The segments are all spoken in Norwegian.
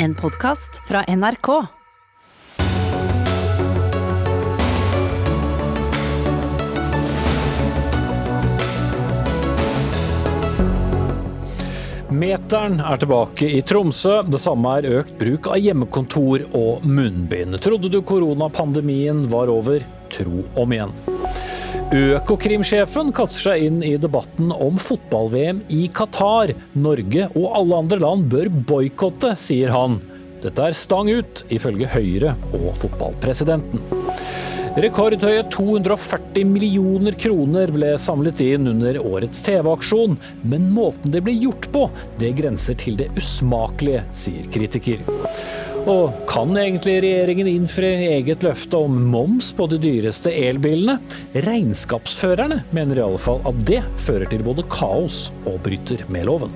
En podkast fra NRK. Meteren er tilbake i Tromsø. Det samme er økt bruk av hjemmekontor og munnbind. Trodde du koronapandemien var over? Tro om igjen. Økokrimsjefen kaster seg inn i debatten om fotball-VM i Qatar. Norge og alle andre land bør boikotte, sier han. Dette er stang ut, ifølge Høyre og fotballpresidenten. Rekordhøye 240 millioner kroner ble samlet inn under årets TV-aksjon, men måten det ble gjort på, det grenser til det usmakelige, sier kritiker. Og kan egentlig regjeringen innfri eget løfte om moms på de dyreste elbilene? Regnskapsførerne mener i alle fall at det fører til både kaos og bryter med loven.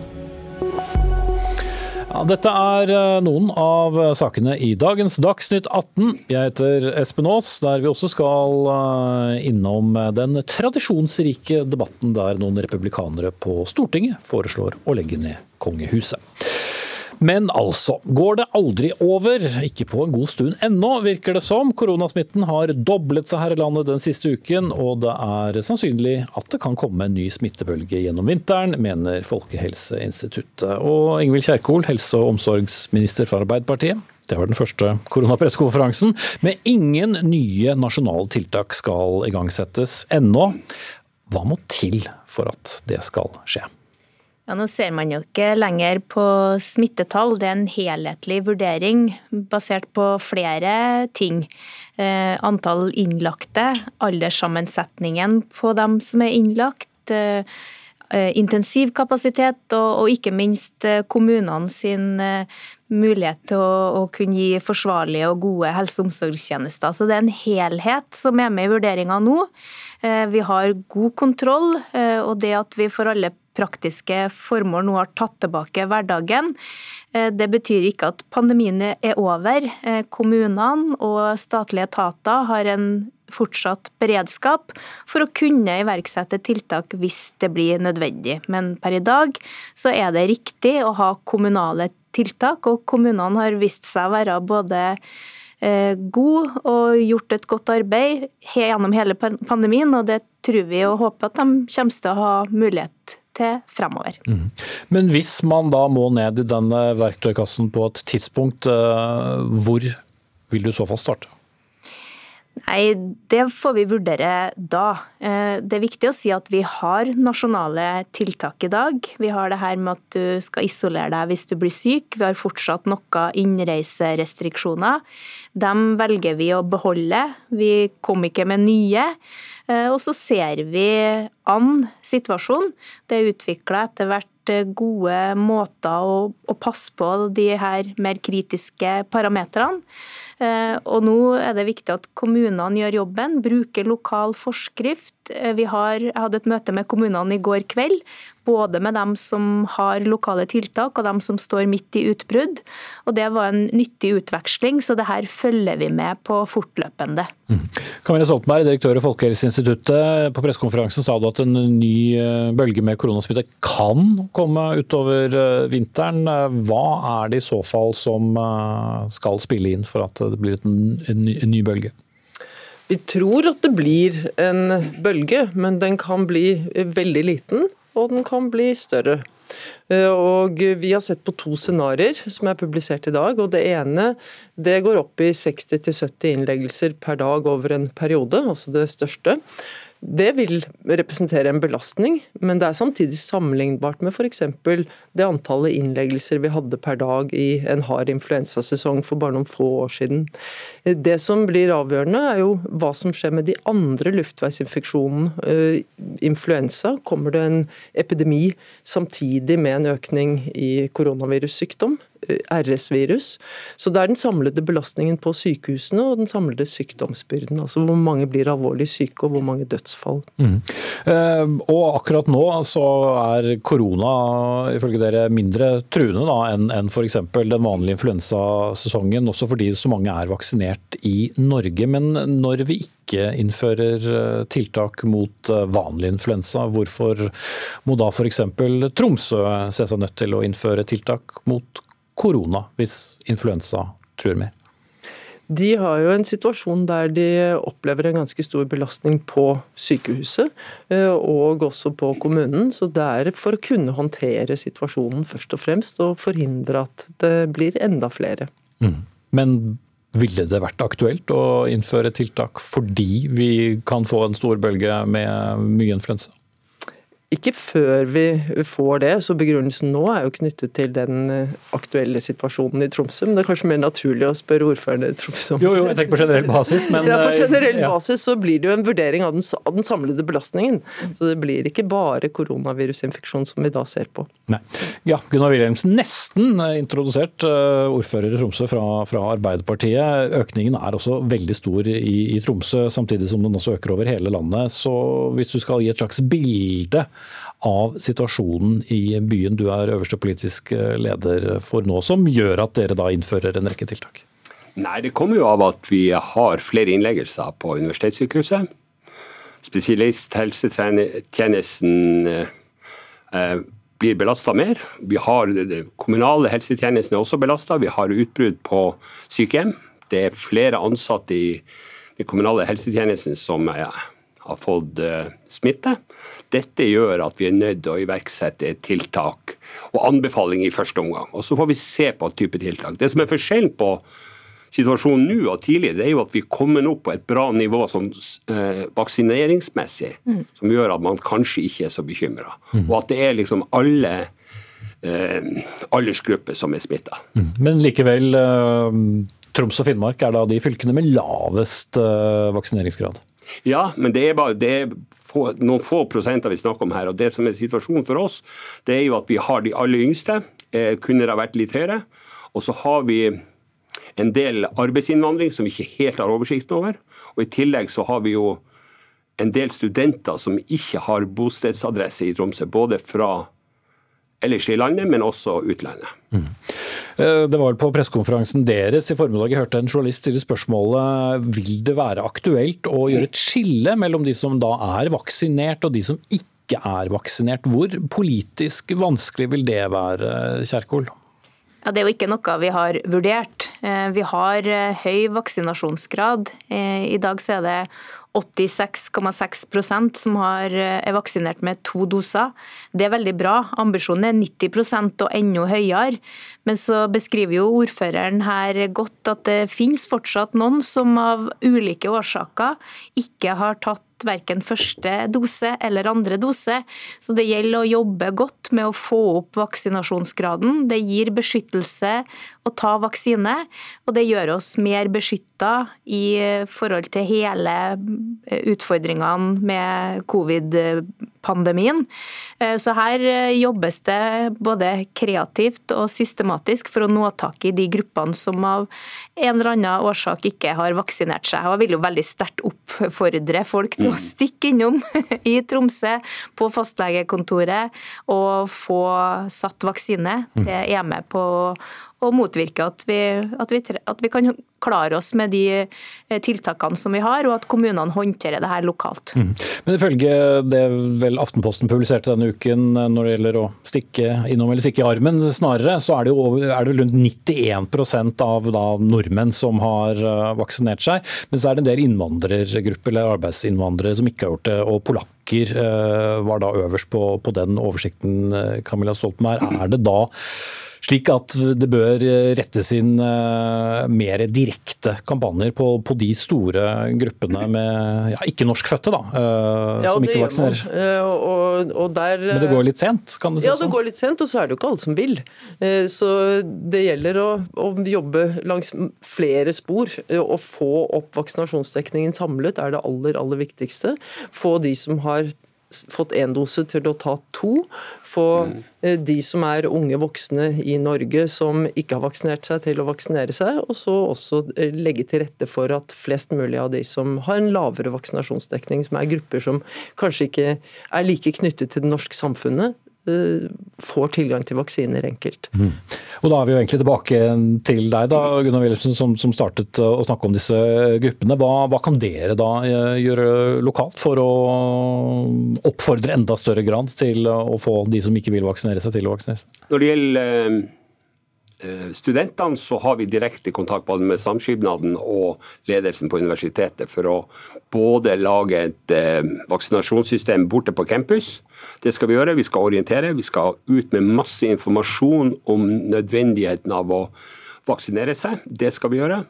Ja, dette er eh, noen av sakene i dagens Dagsnytt 18. Jeg heter Espen Aas, der vi også skal eh, innom den tradisjonsrike debatten der noen republikanere på Stortinget foreslår å legge ned kongehuset. Men altså, går det aldri over? Ikke på en god stund ennå, virker det som. Koronasmitten har doblet seg her i landet den siste uken, og det er sannsynlig at det kan komme en ny smittebølge gjennom vinteren, mener Folkehelseinstituttet. Og Ingvild Kjerkol, helse- og omsorgsminister fra Arbeiderpartiet. Det var den første koronapressekonferansen. Men ingen nye nasjonale tiltak skal igangsettes ennå. Hva må til for at det skal skje? Ja, Nå ser man jo ikke lenger på smittetall, det er en helhetlig vurdering basert på flere ting. Eh, antall innlagte, alderssammensetningen på dem som er innlagt, eh, eh intensivkapasitet og, og, ikke minst eh, kommunene sin eh, mulighet til å, å, kunne gi forsvarlige og gode helse- og omsorgstjenester. Så det er en helhet som er med i vurderinga nå. Vi har god kontroll, og det at vi for alle praktiske formål nå har tatt tilbake hverdagen. Eh, det betyr ikke at pandemien er over. Eh, kommunene og statlige etater har en fortsatt beredskap for å kunne iverksette tiltak hvis det blir nødvendig. Men per i dag så er det riktig å ha kommunale tiltak, og kommunene har vist seg å være både eh, god og gjort et godt arbeid gjennom hele pandemien, og det tror vi og håper at de kommer til å ha mulighet til fremover. Mm. Men hvis man da må ned i denne verktøykassen på et tidspunkt, eh, hvor vil du i så fall starte? Nei, Det får vi vurdere da. Eh, det er viktig å si at vi har nasjonale tiltak i dag. Vi har det her med at du skal isolere deg hvis du blir syk. Vi har fortsatt noen innreiserestriksjoner. Dem velger vi å beholde. Vi kom ikke med nye. Eh, og så ser vi an situasjonen. Det er utvikla etter hvert eh, gode måter å, å, passe på de her mer kritiske parametrene. Eh, og nå er det viktig at kommunene gjør jobben, bruker lokal forskrift. Vi har, hadde et møte med kommunene i går kveld både med dem som har lokale tiltak og dem som står midt i utbrudd. Og Det var en nyttig utveksling, så det her følger vi med på fortløpende. Mm. Camilla Stoltenberg, direktør i Folkehelseinstituttet. På pressekonferansen sa du at en ny eh, bølge med koronasmitte kan komme utover eh, vinteren. Hva er det i så fall som eh, skal spille inn for at det blir en, en ny bølge? Vi tror at det blir en bølge, men den kan bli veldig liten og den kan bli større. Eh, og Vi har sett på to scenarioer som er publisert i dag. og Det ene det går opp i 60-70 innleggelser per dag over en periode, altså det største. Det vil representere en belastning, men det er samtidig sammenlignbart med f.eks. det antallet innleggelser vi hadde per dag i en hard influensasesong for bare noen få år siden. Det som blir avgjørende, er jo hva som skjer med de andre luftveisinfeksjonene. Eh, influensa, kommer det en epidemi samtidig med en økning i koronavirussykdom? RS-virus. Så det er den samlede belastningen på sykehusene og den samlede sykdomsbyrden. Altså hvor mange blir alvorlig syke og hvor mange dødsfall. Mm. Eh, og akkurat nå så er korona ifølge dere mindre truende enn en f.eks. den vanlige influensasesongen, også fordi så mange er vaksinert i Norge. Men når vi ikke innfører eh, tiltak mot eh, vanlig influensa, hvorfor må da f.eks. Tromsø se seg nødt til å innføre tiltak mot korona hvis influensa truer mer? De har jo en situasjon der de opplever en ganske stor belastning på sykehuset, eh, og også på kommunen. Så det er for å kunne håndtere situasjonen først og fremst, og forhindre at det blir enda flere. Mm. Men ville det vært aktuelt å innføre tiltak fordi vi kan få en stor bølge med mye influensa? Ikke før vi får det, så begrunnelsen nå er jo knyttet til den eh, aktuelle situasjonen i Tromsø. Men det er kanskje mer naturlig å spørre ordføreren i Tromsø om Jo, jo, jeg tenker på generell basis, men Ja, på eh, generell ja. basis så blir det jo en vurdering av den, av den samlede belastningen. Så det blir ikke bare koronavirusinfeksjon som vi da ser på. Nei. Ja, Gunnar Wilhelmsen, nesten eh, introdusert ordfører i Tromsø fra, fra Arbeiderpartiet. Økningen er også veldig stor i, i Tromsø, samtidig som den også øker over hele landet. Så hvis du skal gi et slags bilde av situasjonen i byen du er øverste politisk eh, leder for nå, som gjør at dere da innfører en rekke tiltak? Nei, Det kommer jo av at vi har flere innleggelser på universitetssykehuset. Spesialisthelsetjenesten eh, blir belasta mer. Vi har kommunale helsetjenesten er også belasta. Vi har utbrudd på sykehjem. Det er flere ansatte i den kommunale helsetjenesten som er, har fått eh, smitte. Dette gjør at vi er nødt til å iverksette tiltak og anbefaling i første omgang. Og Så får vi se på type tiltak. Det som er forskjellen på situasjonen nå og tidligere, det er jo at vi er kommet opp på et bra nivå som, eh, vaksineringsmessig, som gjør at man kanskje ikke er så bekymra. Og at det er liksom alle eh, aldersgrupper som er smitta. Men likevel, eh, Troms og Finnmark er da de fylkene med lavest eh, vaksineringsgrad. Ja, men det er bare det er få, noen få prosenter vi snakker om her. og Det som er situasjonen for oss, det er jo at vi har de aller yngste. Eh, kunne det ha vært litt høyere. Og så har vi en del arbeidsinnvandring som vi ikke helt har oversikt over. Og i tillegg så har vi jo en del studenter som ikke har bostedsadresse i Tromsø. Både fra ellers i landet, men også utlandet. Eh, Det var på pressekonferansen deres i formiddag jeg hørte en journalist stille spørsmålet vil det være aktuelt å gjøre et skille mellom de som da er vaksinert og de som ikke er vaksinert. Hvor politisk vanskelig vil det være, Kjerkol? Ja, Det er jo ikke noe vi har vurdert. Eh, Vi har eh, høy vaksinasjonsgrad. Eh, I dag er det 86,6% som har, er vaksinert med to doser. Det er veldig bra. Ambisjonen er 90% og enda høyere. Men så beskriver jo ordføreren her godt at det finnes fortsatt noen som av ulike årsaker ikke har tatt verken første dose eller andre dose. Så det gjelder å jobbe godt med å få opp vaksinasjonsgraden. Det gir beskyttelse å ta vaksine, og det gjør oss mer beskytta i forhold til hele utfordringene med covid-pandemien. Så her jobbes det både kreativt og systematisk for å nå tak i de gruppene som av en eller annen årsak ikke har vaksinert seg. Og jeg vil jo veldig sterkt oppfordre folk til å stikke innom i Tromsø på fastlegekontoret og få satt vaksine. Det er med på å motvirke at vi, at, vi, at vi kan klare oss med de tiltakene som vi har, og at kommunene håndterer det her lokalt. Mm. Men ifølge det vel Aftenposten publiserte denne uken når det gjelder å stikke innom eller stikke i armen, snarere, så er det jo er det rundt 91% av da, nordmenn som har vaksinert seg. Men så er det en del innvandrergrupper eller arbeidsinnvandrere som ikke har gjort det. og polakker var da øverst på, på den oversikten, Camilla Stoltenberg. Er det da slik at det bør rettes inn mer direkte kampanjer på, på de store gruppene med ja, ikke-norskfødte, da, ja, som ikke vaksinerer. Og, og der, Men det går litt sent, kan det si? Ja, det går litt sent, og så er det jo ikke alle som vil. Så det gjelder å, å jobbe langs flere spor. Å få opp vaksinasjonsdekningen samlet er det aller, aller viktigste. Få de som har fått én dose til å ta to. Få eh, de som er unge voksne i Norge som ikke har vaksinert seg, til å vaksinere seg. Og så også eh, legge til rette for at flest mulig av de som har en lavere vaksinasjonsdekning, som er grupper som kanskje ikke er like knyttet til det norske samfunnet, får tilgang til vaksiner enkelt. Og da er vi jo egentlig tilbake til deg, da, Gunnar Wilhelmsen, som, som startet å snakke om disse gruppene. Hva, hva kan dere da eh, gjøre lokalt for å oppfordre enda større grad til å få de som ikke vil vaksinere seg, til å vaksinere seg? Når det gjelder eh, studentene, så har vi direkte kontakt både med samskipnaden og ledelsen på universitetet for å både lage et eh, vaksinasjonssystem borte på campus. Det skal vi gjøre. Vi skal orientere. Vi skal ut med masse informasjon om nødvendigheten av å vaksinere seg. Det skal vi gjøre.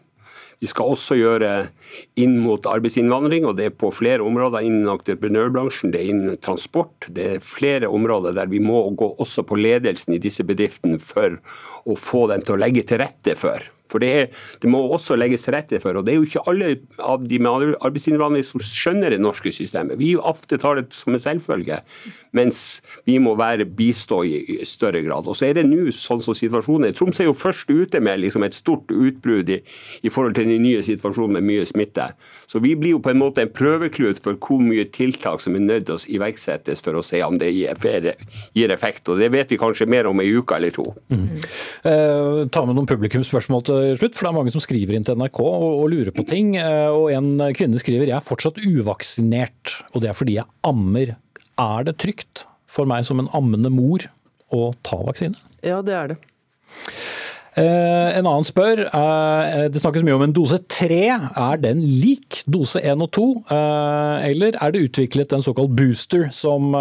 Vi skal også gjøre inn mot arbeidsinnvandring, og det er på flere områder innen entreprenørbransjen, det er innen transport. Det er flere områder der vi må gå også på ledelsen i disse bedriftene for å få dem til å legge til rette for for det, er, det, må også legges til rette for. og Det er jo ikke alle av de med arbeidsinnvandring som skjønner det norske systemet. Vi ofte tar det som en selvfølge, mens vi må være bistå i større grad. Og så er det nå sånn som situasjonen er. Troms er jo først ute med liksom et stort utbrudd i, i, forhold til den nye situasjonen med mye smitte. Så vi blir jo på en måte en prøveklut for hvor mye tiltak som er nødt til å iverksettes for å se om det gir, gir effekt. Og Det vet vi kanskje mer om ei uke eller to. Mm. Eh, ta med noen publikumsspørsmål til slutt, for det er mange som skriver inn til NRK og, og lurer på ting. Eh, og en kvinne skriver jeg er fortsatt uvaksinert, og det er fordi jeg ammer. Er det trygt for meg som en ammende mor å ta vaksine? Ja, det er det. Eh, en annen spør, eh, det snakkes mye om en dose tre. Er den lik dose én og to, eller er det utviklet en såkalt booster som,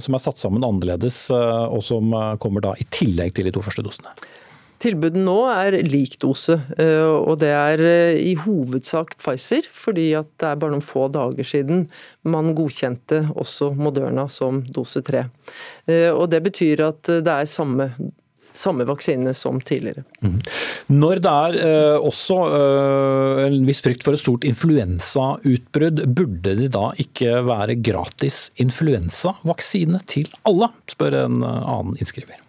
som er satt sammen annerledes, og som kommer da i tillegg til de to første dosene? Tilbudet nå er lik dose, eh, og det er eh, i hovedsak Pfizer. Fordi at det er bare noen få dager siden man godkjente også Moderna som dose tre. Eh, og det betyr at det er samme samme vaksine som tidligere. Mm. Når det er eh, også eh, en viss frykt for et stort influensautbrudd, burde det da ikke være gratis influensavaksine til alle, spør en annen innskriver.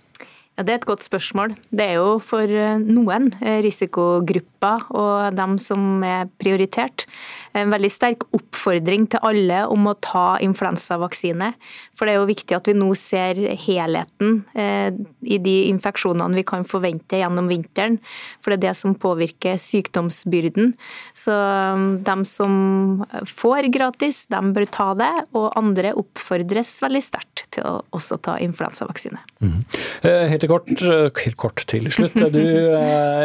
Ja, Det er et godt spørsmål. Det er jo for eh, noen eh, risikogrupper og dem som er prioritert en veldig sterk oppfordring til alle om å ta influensavaksine. For det er jo viktig at vi nå ser helheten eh, i de infeksjonene vi kan forvente gjennom vinteren. For det er det som påvirker sykdomsbyrden. Så um, dem som får gratis, de bør ta det. Og andre oppfordres veldig sterkt til å også ta influensavaksine. Mm. Helt, kort, helt kort til slutt. Du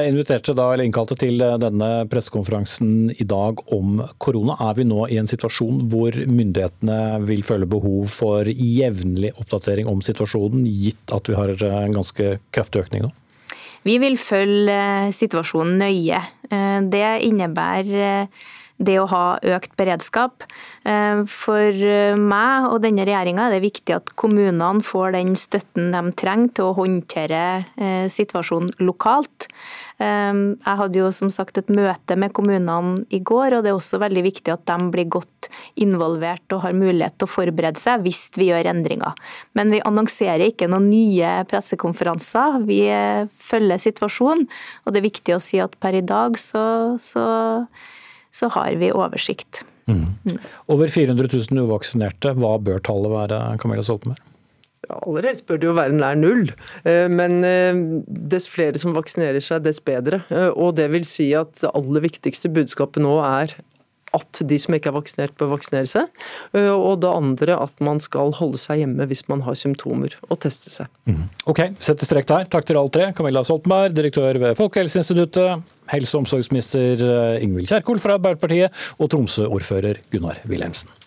inviterte da, eller innkalte til denne pressekonferansen i dag om korona er vi nå i en situasjon hvor myndighetene vil føle behov for jevnlig oppdatering om situasjonen, gitt at vi har en ganske kraftig økning nå? Vi vil følge situasjonen nøye. Eh, det innebærer eh, det å ha økt beredskap. Eh, for meg og denne regjeringa er det viktig at kommunene får den støtten de trenger til å håndtere situasjonen lokalt. Jeg hadde jo som sagt et møte med kommunene i går, og det er også veldig viktig at de blir godt involvert og har mulighet til å forberede seg hvis vi gjør endringer. Men vi annonserer ikke noen nye pressekonferanser. Vi eh, følger situasjonen, og det er viktig å si at per i dag så, så, så har vi oversikt. Mm. Mm. Over 400 000 uvaksinerte, hva bør tallet være, Camilla Stoltenberg? Aller helst bør det jo være nær null, eh, men eh, dess flere som vaksinerer seg, dess bedre. Eh, og det vil si at det aller viktigste budskapet nå er at de som ikke er vaksinert, bør vaksinere seg. Og det andre at man skal holde seg hjemme hvis man har symptomer, og teste seg. Mm. Ok, setter strek der. Takk til alle tre. Camilla Soltenberg, direktør ved Folkehelseinstituttet, helse- og omsorgsminister Ingvild Kjerkol fra Arbeiderpartiet, og Tromsø-ordfører Gunnar Wilhelmsen.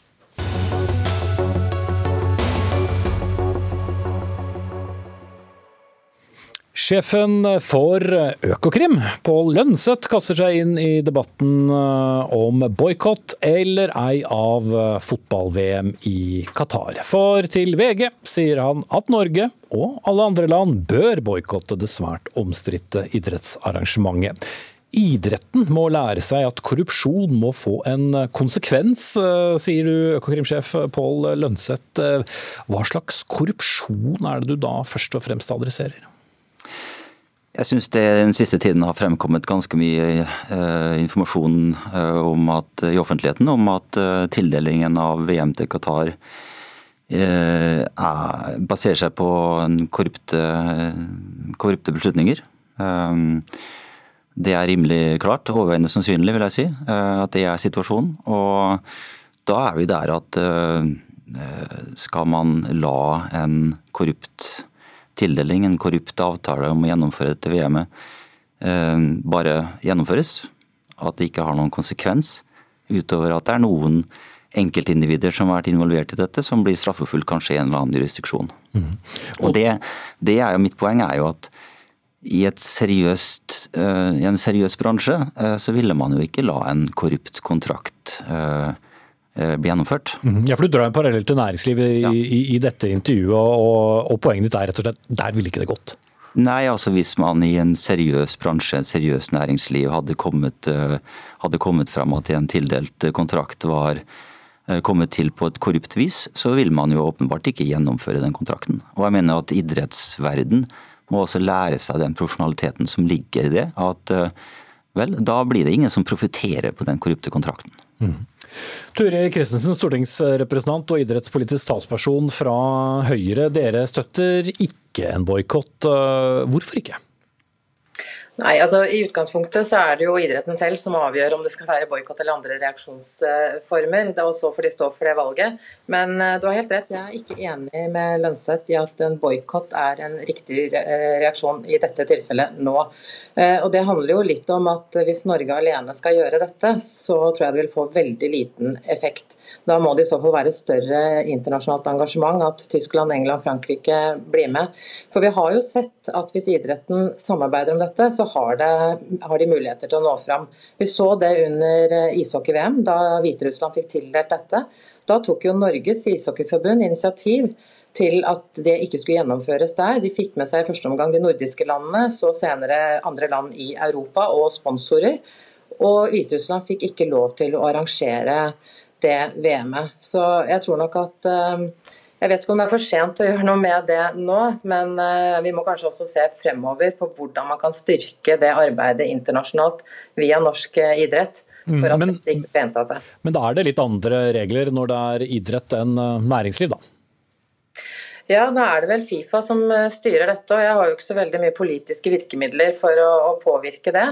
Sjefen for Økokrim, Pål Lønseth, kaster seg inn i debatten eh, om boikott eller ei av fotball-VM i Qatar. For til VG sier han at Norge og alle andre land bør boikotte det svært omstridte idrettsarrangementet. Idretten må lære seg at korrupsjon må få en konsekvens, eh, sier du, Økokrim-sjef Pål Lønseth. Eh, hva slags korrupsjon er det du da først og fremst adresserer? Jeg syns det den siste tiden har fremkommet ganske mye eh, informasjon eh, om at, i offentligheten om at eh, tildelingen av VM til Qatar eh, er, baserer seg på korrupte, korrupte beslutninger. Eh, det er rimelig klart, overveiende sannsynlig vil jeg si, eh, at det er situasjonen. Og da er vi der at skal man la en korrupt tildeling, en korrupt avtale om å gjennomføre dette VM-et, bare gjennomføres. At det ikke har noen konsekvens, utover at det er noen enkeltindivider som har vært involvert i dette, som blir straffefullt kanskje i en eller annen jurisdiksjon. Mm. Og det, det, er jo Mitt poeng er jo at i, seriøst, uh, i en seriøs bransje uh, så ville man jo ikke la en korrupt kontrakt uh, bli gjennomført. Mm. Ja, for Du drar en parallell til næringslivet i, ja. i, i, dette intervjuet, og, og poenget ditt er rett og slett der ville ikke det gått? Nei, altså hvis man i en seriøs bransje, en seriøs næringsliv, hadde kommet, hadde kommet fram at en tildelt kontrakt var Eh, kommet til på et korrupt vis, så vil man jo åpenbart ikke gjennomføre den kontrakten. Og jeg mener at idrettsverden må også lære seg den profesjonaliteten som ligger i det. At eh, vel, da blir det ingen som profitterer på den korrupte kontrakten. Mm. Ture Christensen, stortingsrepresentant og idrettspolitisk talsperson fra Høyre. Dere støtter ikke en boikott. Eh, hvorfor ikke? Nei, altså I utgangspunktet så er det jo idretten selv som avgjør om det skal være boikott eller andre reaksjonsformer. Det og så får de stå for det valget. Men uh, du har helt rett, jeg er ikke enig med Lønseth i at en boikott er en riktig reaksjon i dette tilfellet nå. Uh, og Det handler jo litt om at hvis Norge alene skal gjøre dette, så tror jeg det vil få veldig liten effekt. Da må det i så fall være større internasjonalt engasjement, at Tyskland, England, Frankrike blir med. For vi har jo sett at hvis idretten samarbeider om dette, så har, det, har de muligheter til å nå fram. Vi så det under ishockey-VM, da Hviterussland fikk tildelt dette. Da tok jo Norges ishockeyforbund initiativ til at det ikke skulle gjennomføres der. De fikk med seg i første omgang de nordiske landene, så senere andre land i Europa og sponsorer. Og Hviterussland fikk ikke lov til å arrangere det VM-et. Så jeg tror nok at eh, Jeg vet ikke om det er for sent å gjøre noe med det nå, men eh, vi må kanskje også se fremover på hvordan man kan styrke det arbeidet internasjonalt via norsk eh, idrett. For at men, det ikke gjenta seg. Men da er det litt andre regler når det er idrett enn næringsliv, da? Ja, nå er det vel Fifa som eh, styrer dette, og jeg har jo ikke så veldig mye politiske virkemidler for å, å påvirke det.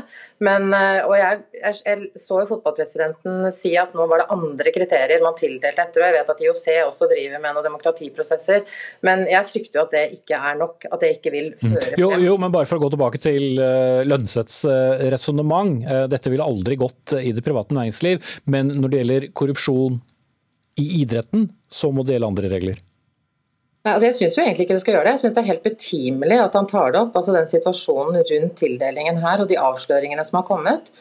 Men, eh, og jeg, jeg, jeg, så jo fotballpresidenten si at nå var det andre kriterier man tildelte etter. og Jeg vet at IOC også driver med noen demokratiprosesser, men jeg frykter jo at det ikke er nok. At det ikke vil mm. føre frem. Jo, jo men bare for å gå tilbake til uh, Lønseths resonnement. Dette ville aldri gått i det private næringsliv, men når det gjelder korrupsjon i idretten, så må det gjelde andre regler. Altså, jeg syns egentlig ikke det skal gjøre det. Jeg syns det er helt betimelig at han tar det opp. altså Den situasjonen rundt tildelingen her og de avsløringene som har kommet.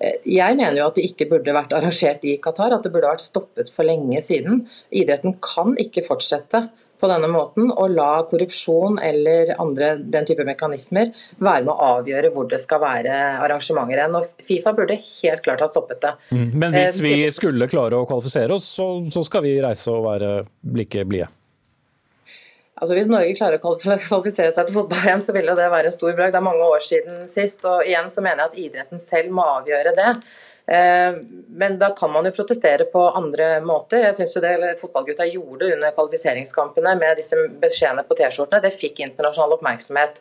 Eh, jeg mener jo at det ikke burde vært arrangert i Qatar, at det burde vært stoppet for lenge siden. Idretten kan ikke fortsette på denne måten og la korrupsjon eller andre den type mekanismer være med å avgjøre hvor det skal være arrangementer hen. Fifa burde helt klart ha stoppet det. Mm. Men hvis eh, vi skulle klare å kvalifisere oss, så, så skal vi reise og være like blide? Altså Hvis Norge klarer å kvalifisere seg til fotball igjen, så vil det være en stor bragd. Det er mange år siden sist. og igjen så mener jeg at idretten selv må avgjøre det. Eh, men da kan man jo protestere på andre måter. Jeg synes jo det fotballgutta gjorde under kvalifiseringskampene med disse beskjedene på T-skjortene, det fikk internasjonal oppmerksomhet.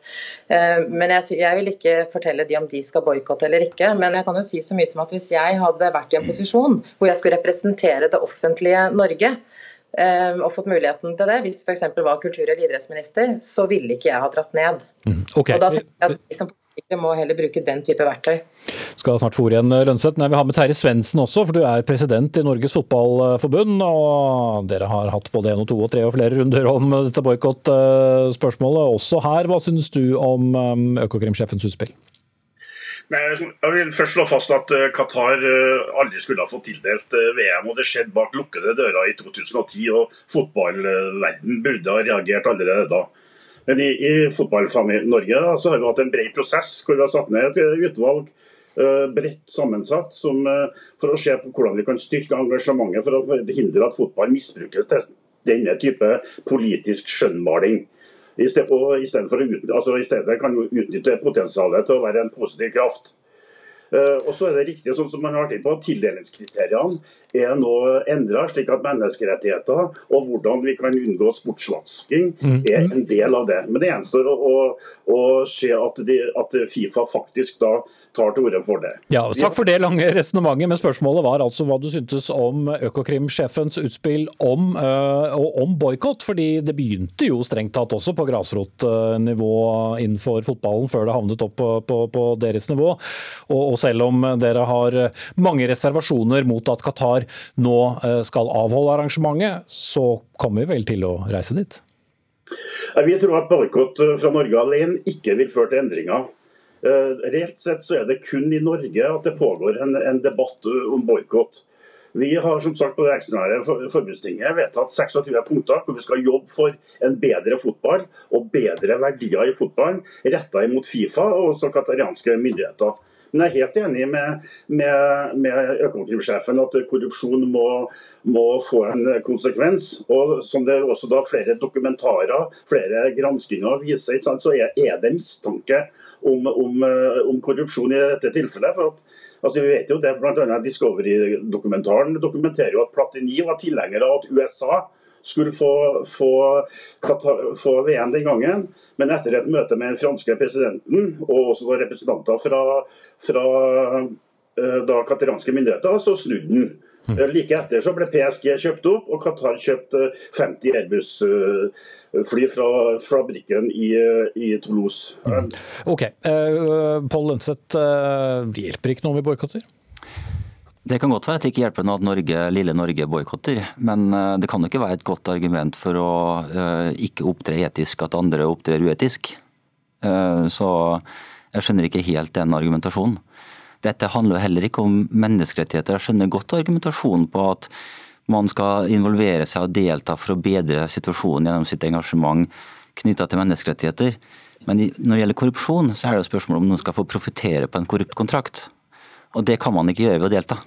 Eh, men jeg, jeg, vil ikke fortelle de om de skal boikotte eller ikke. Men jeg kan jo si så mye som at hvis jeg hadde vært i en posisjon hvor jeg skulle representere det offentlige Norge, og fått muligheten til det, hvis f.eks. var kultur- eller idrettsminister, så ville ikke jeg ha dratt ned. Mm, okay. Og da tenker jeg at vi som politikere må heller bruke den type verktøy. Skal snart få ordet igjen, Lønseth. Men jeg vil ha med Terje Svendsen også, for du er president i Norges Fotballforbund. Og dere har hatt både én og to og tre og flere runder om dette boikottspørsmålet også her. Hva syns du om um, Økokrim-sjefens utspill? Nei, jeg vil først slå fast at eh, Qatar eh, aldri skulle ha fått tildelt eh, VM. og Det skjedde bak lukkede dører i 2010. og Fotballverden burde ha reagert allerede da. Men i, i fotballfamilien Norge så har vi hatt en bred prosess hvor vi har satt ned et utvalg bredt sammensatt som, for å se på hvordan vi kan styrke engasjementet for å hindre at fotball misbrukes til denne type politisk skjønnmaling. I stedet, og i stedet, for utnytte, altså i stedet kan jo utnytte potensialet til å være en positiv kraft. Uh, og så er det riktig, sånn som man har vært på, Tildelingskriteriene er nå endra, slik at menneskerettigheter og hvordan vi kan unngå sportsvasking mm. er en del av det. Men det gjenstår å, å, å se at, de, at, Fifa faktisk da tar til orde for det. Ja, Takk for det lange resonnementet, men spørsmålet var altså hva du syntes om Økokrim-sjefens utspill om, øh, om boikott. Fordi det begynte jo strengt tatt også på grasrotnivå innenfor fotballen, før det havnet opp på, på, på deres nivå. Og, og, selv om dere har mange reservasjoner mot at Qatar nå uh, skal avholde arrangementet, så kommer vi vel til å reise dit? Vi tror at boikott fra Norge alene ikke vil føre til endringer. Eh, reelt sett så er det kun i Norge at det pågår en, en debatt om boikott. Vi har som sagt på det ekstraordinære forbundstinget vedtatt 26 punkter hvor vi skal jobbe for en bedre fotball og bedre verdier i fotballen retta imot Fifa og også qatarianske myndigheter. Men jeg er helt enig med, med, med økonomisjefen at korrupsjon må, må, få en konsekvens. Og Som det også da flere dokumentarer, flere granskinger viser, så er, det mistanke om, om, eh, om, korrupsjon i dette tilfellet. for at Altså, vi vet jo det, blant annet Discovery-dokumentaren dokumenterer jo at Platini var tilhenger av at USA skulle få, få, få, VM den gangen. Men etter et møte med den franske presidenten og også representanter fra, fra eh, da kataranske myndigheter, så snudde den. Mm. Like etter så ble PSG kjøpt opp, og Qatar kjøpte 50 Airbus-fly fra fabrikken i, i Toulouse. Mm. Ok, uh, Pål Lønseth, uh, hjelper ikke noe med boikotter? Det kan godt være at det ikke hjelper noe at Norge, lille Norge boikotter, men det kan jo ikke være et godt argument for å uh, ikke opptre etisk at andre opptrer uetisk. Uh, så jeg skjønner ikke helt den argumentasjonen. Dette handler heller ikke om menneskerettigheter. Jeg skjønner godt argumentasjonen på at man skal involvere seg og delta for å bedre situasjonen gjennom sitt engasjement knytta til menneskerettigheter. Men når det gjelder korrupsjon, så er det jo spørsmål om noen skal få profitere på en korrupt kontrakt. Og det kan man ikke gjøre ved å delta.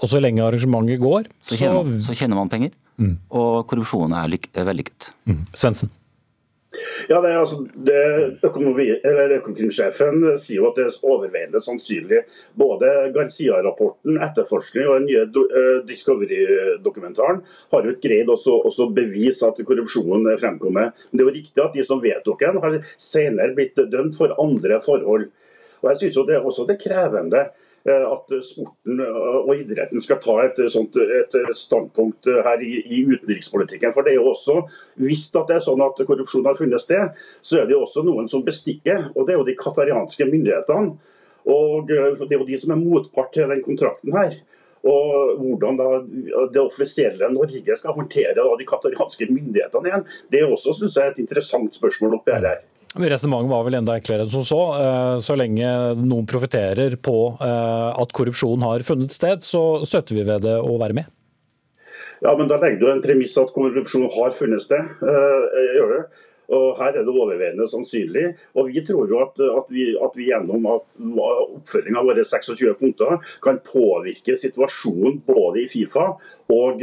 Og så lenge arrangementet går, så, så, tjener, man, så tjener man penger. Mm. Og korrupsjonen er, er vellykket. Mm. Svendsen. Ja, det, altså, Økonomsjefen sier jo at det er overveiende sannsynlig. Både Garcia-rapporten, etterforskning og den nye uh, Discovery-dokumentaren har jo greid også, også bevise at korrupsjonen er fremkommet. Men det er jo riktig at de som vedtok den, har senere blitt dømt for andre forhold. Og jeg synes jo det er også det krevende Eh, at sporten og idretten skal ta et, sånt, et standpunkt her i, i, utenrikspolitikken. For det er jo også, Hvis det er sånn at korrupsjon har funnet sted, så er det jo også noen som bestikker. og Det er jo de qatarianske myndighetene. og eh, Det er jo de som er motpart til den kontrakten her. Og hvordan da det offisielle Norge skal håndtere de qatarianske myndighetene igjen, det er også synes jeg, et interessant spørsmål oppi her. Resonnementet var vel enda enklere enn som så. Eh, så lenge noen profitterer på eh, at korrupsjon har funnet sted, så støtter vi ved det å være med. Ja, men Da legger du en premiss at korrupsjon har funnet sted. Eh, gjør det. Og Her er det overveiende sannsynlig. Og Vi tror jo at, at, vi, at vi, gjennom oppfølging av våre 26 punkter kan påvirke situasjonen både i Fifa og,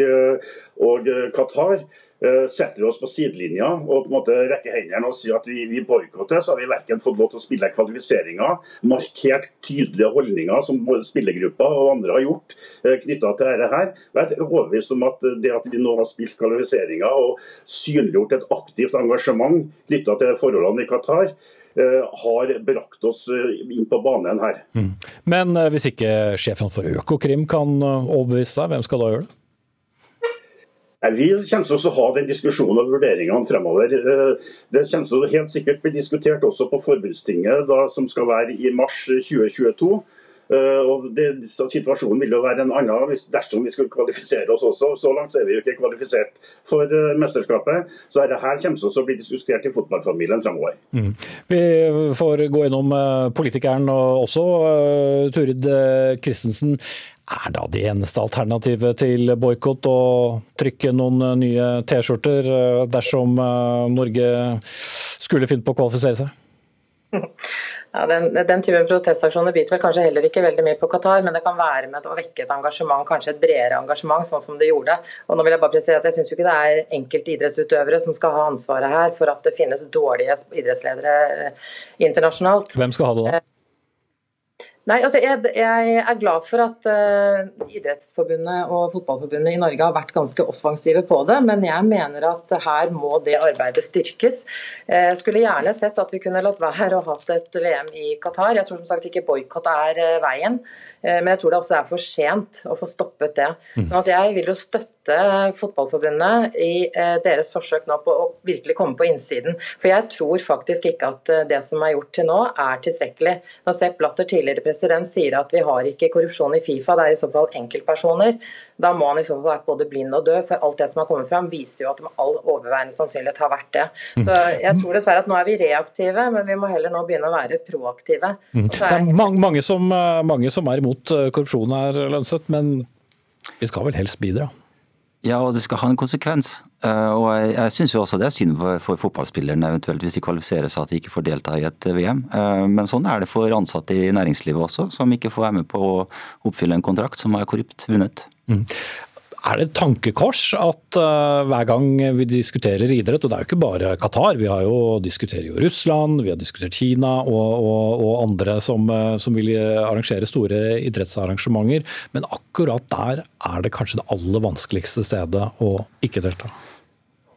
og Qatar. Eh, setter vi oss på sidelinja og på en måte rekker hendene og sier at vi, vi boikotter, så har vi verken fått lov til å spille kvalifiseringer, markert tydelige holdninger som både spillergrupper og andre har gjort eh, knytta til dette her. Jeg er overbevist om at det at vi nå har spilt kvalifiseringer og synliggjort et aktivt engasjement knytta til forholdene i Qatar, eh, har brakt oss inn på banen her. Mm. Men hvis ikke sjefen for Økokrim kan overbevise deg, hvem skal da gjøre det? Vi kommer til å ha den diskusjonen og vurderingene fremover. Eh, det kommer til å helt sikkert bli diskutert også på forbundstinget, da, som skal være i mars 2022. Eh, og det, Situasjonen vil jo være en annen dersom vi skulle kvalifisere oss også. Så langt så er vi jo ikke kvalifisert for uh, mesterskapet. Så dette her kommer til å bli diskutert i fotballfamilien fremover. Mm. Vi får gå gjennom politikeren også, Turid Christensen. Er da det eneste alternativet til boikott å trykke noen eh, nye T-skjorter eh, dersom eh, Norge skulle finne på å kvalifisere seg? Ja, den, den type protestaksjoner biter vel kanskje heller ikke veldig mye på Qatar, men det kan være med å vekke et engasjement, kanskje et bredere engasjement, sånn som det gjorde. Og nå vil Jeg bare presisere at jeg syns ikke det er enkelte idrettsutøvere som skal ha ansvaret her for at det finnes dårlige idrettsledere internasjonalt. Hvem skal ha det da? Nei, altså jeg, jeg, er glad for at uh, Idrettsforbundet og Fotballforbundet i Norge har vært ganske offensive på det, men jeg mener at her må det arbeidet styrkes. Jeg skulle gjerne sett at vi kunne latt være å hatt et VM i Qatar. Jeg tror som sagt ikke boikott er uh, veien. Eh, men jeg tror det også er for sent å få stoppet det. Sånn at jeg vil jo støtte Fotballforbundet i eh, deres forsøk nå på å virkelig komme på innsiden. For jeg tror faktisk ikke at eh, det som er gjort til nå er tilstrekkelig. Når Sepp Blatter, tidligere president, sier at vi har ikke korrupsjon i Fifa, det er i så fall enkeltpersoner, da må han i så fall være både blind og død. For alt det som har kommet fram, viser jo at det med all overveiende sannsynlighet har vært det. Så jeg tror dessverre at nå er vi reaktive, men vi må heller nå begynne å være proaktive. Mm. Det er mange, mange, som, mange som er imot eh, korrupsjon her, Lønseth, men vi skal vel helst bidra? Ja, og det skal ha en konsekvens. Eh, og jeg, jeg syns jo også det er synd for, for fotballspillerne eventuelt hvis de kvalifiserer seg at de ikke får delta i et VM. Eh, men sånn er det for ansatte i næringslivet også, som ikke får være med på å oppfylle en kontrakt som er korrupt vunnet. Mm. Er det et tankekors at uh, hver gang vi diskuterer idrett, og det er jo ikke bare Qatar, vi har jo diskuterer jo Russland, vi har diskutert Kina og, og, og andre som, uh, som, vil arrangere store idrettsarrangementer, men akkurat der er det kanskje det aller vanskeligste stedet å ikke delta?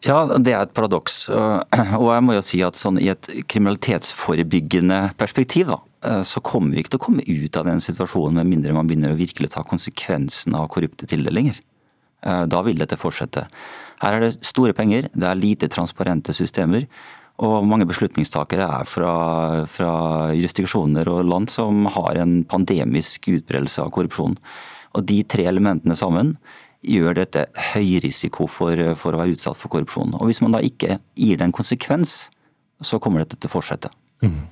Ja, det er et paradoks. Og jeg må jo si at sånn, i et kriminalitetsforebyggende perspektiv, da, eh, så kommer vi ikke til å komme ut av den situasjonen med mindre man begynner å virkelig ta konsekvensen av korrupte tildelinger. Eh, da vil dette fortsette. Her er det store penger, det er lite transparente systemer. Og mange beslutningstakere er fra, fra jurisdiksjoner og land som har en pandemisk utbredelse av korrupsjon. Og de tre elementene sammen gjør dette høy risiko for, for å være utsatt for korrupsjon. Og hvis man da ikke gir det en konsekvens, så kommer dette til å fortsette. Mm.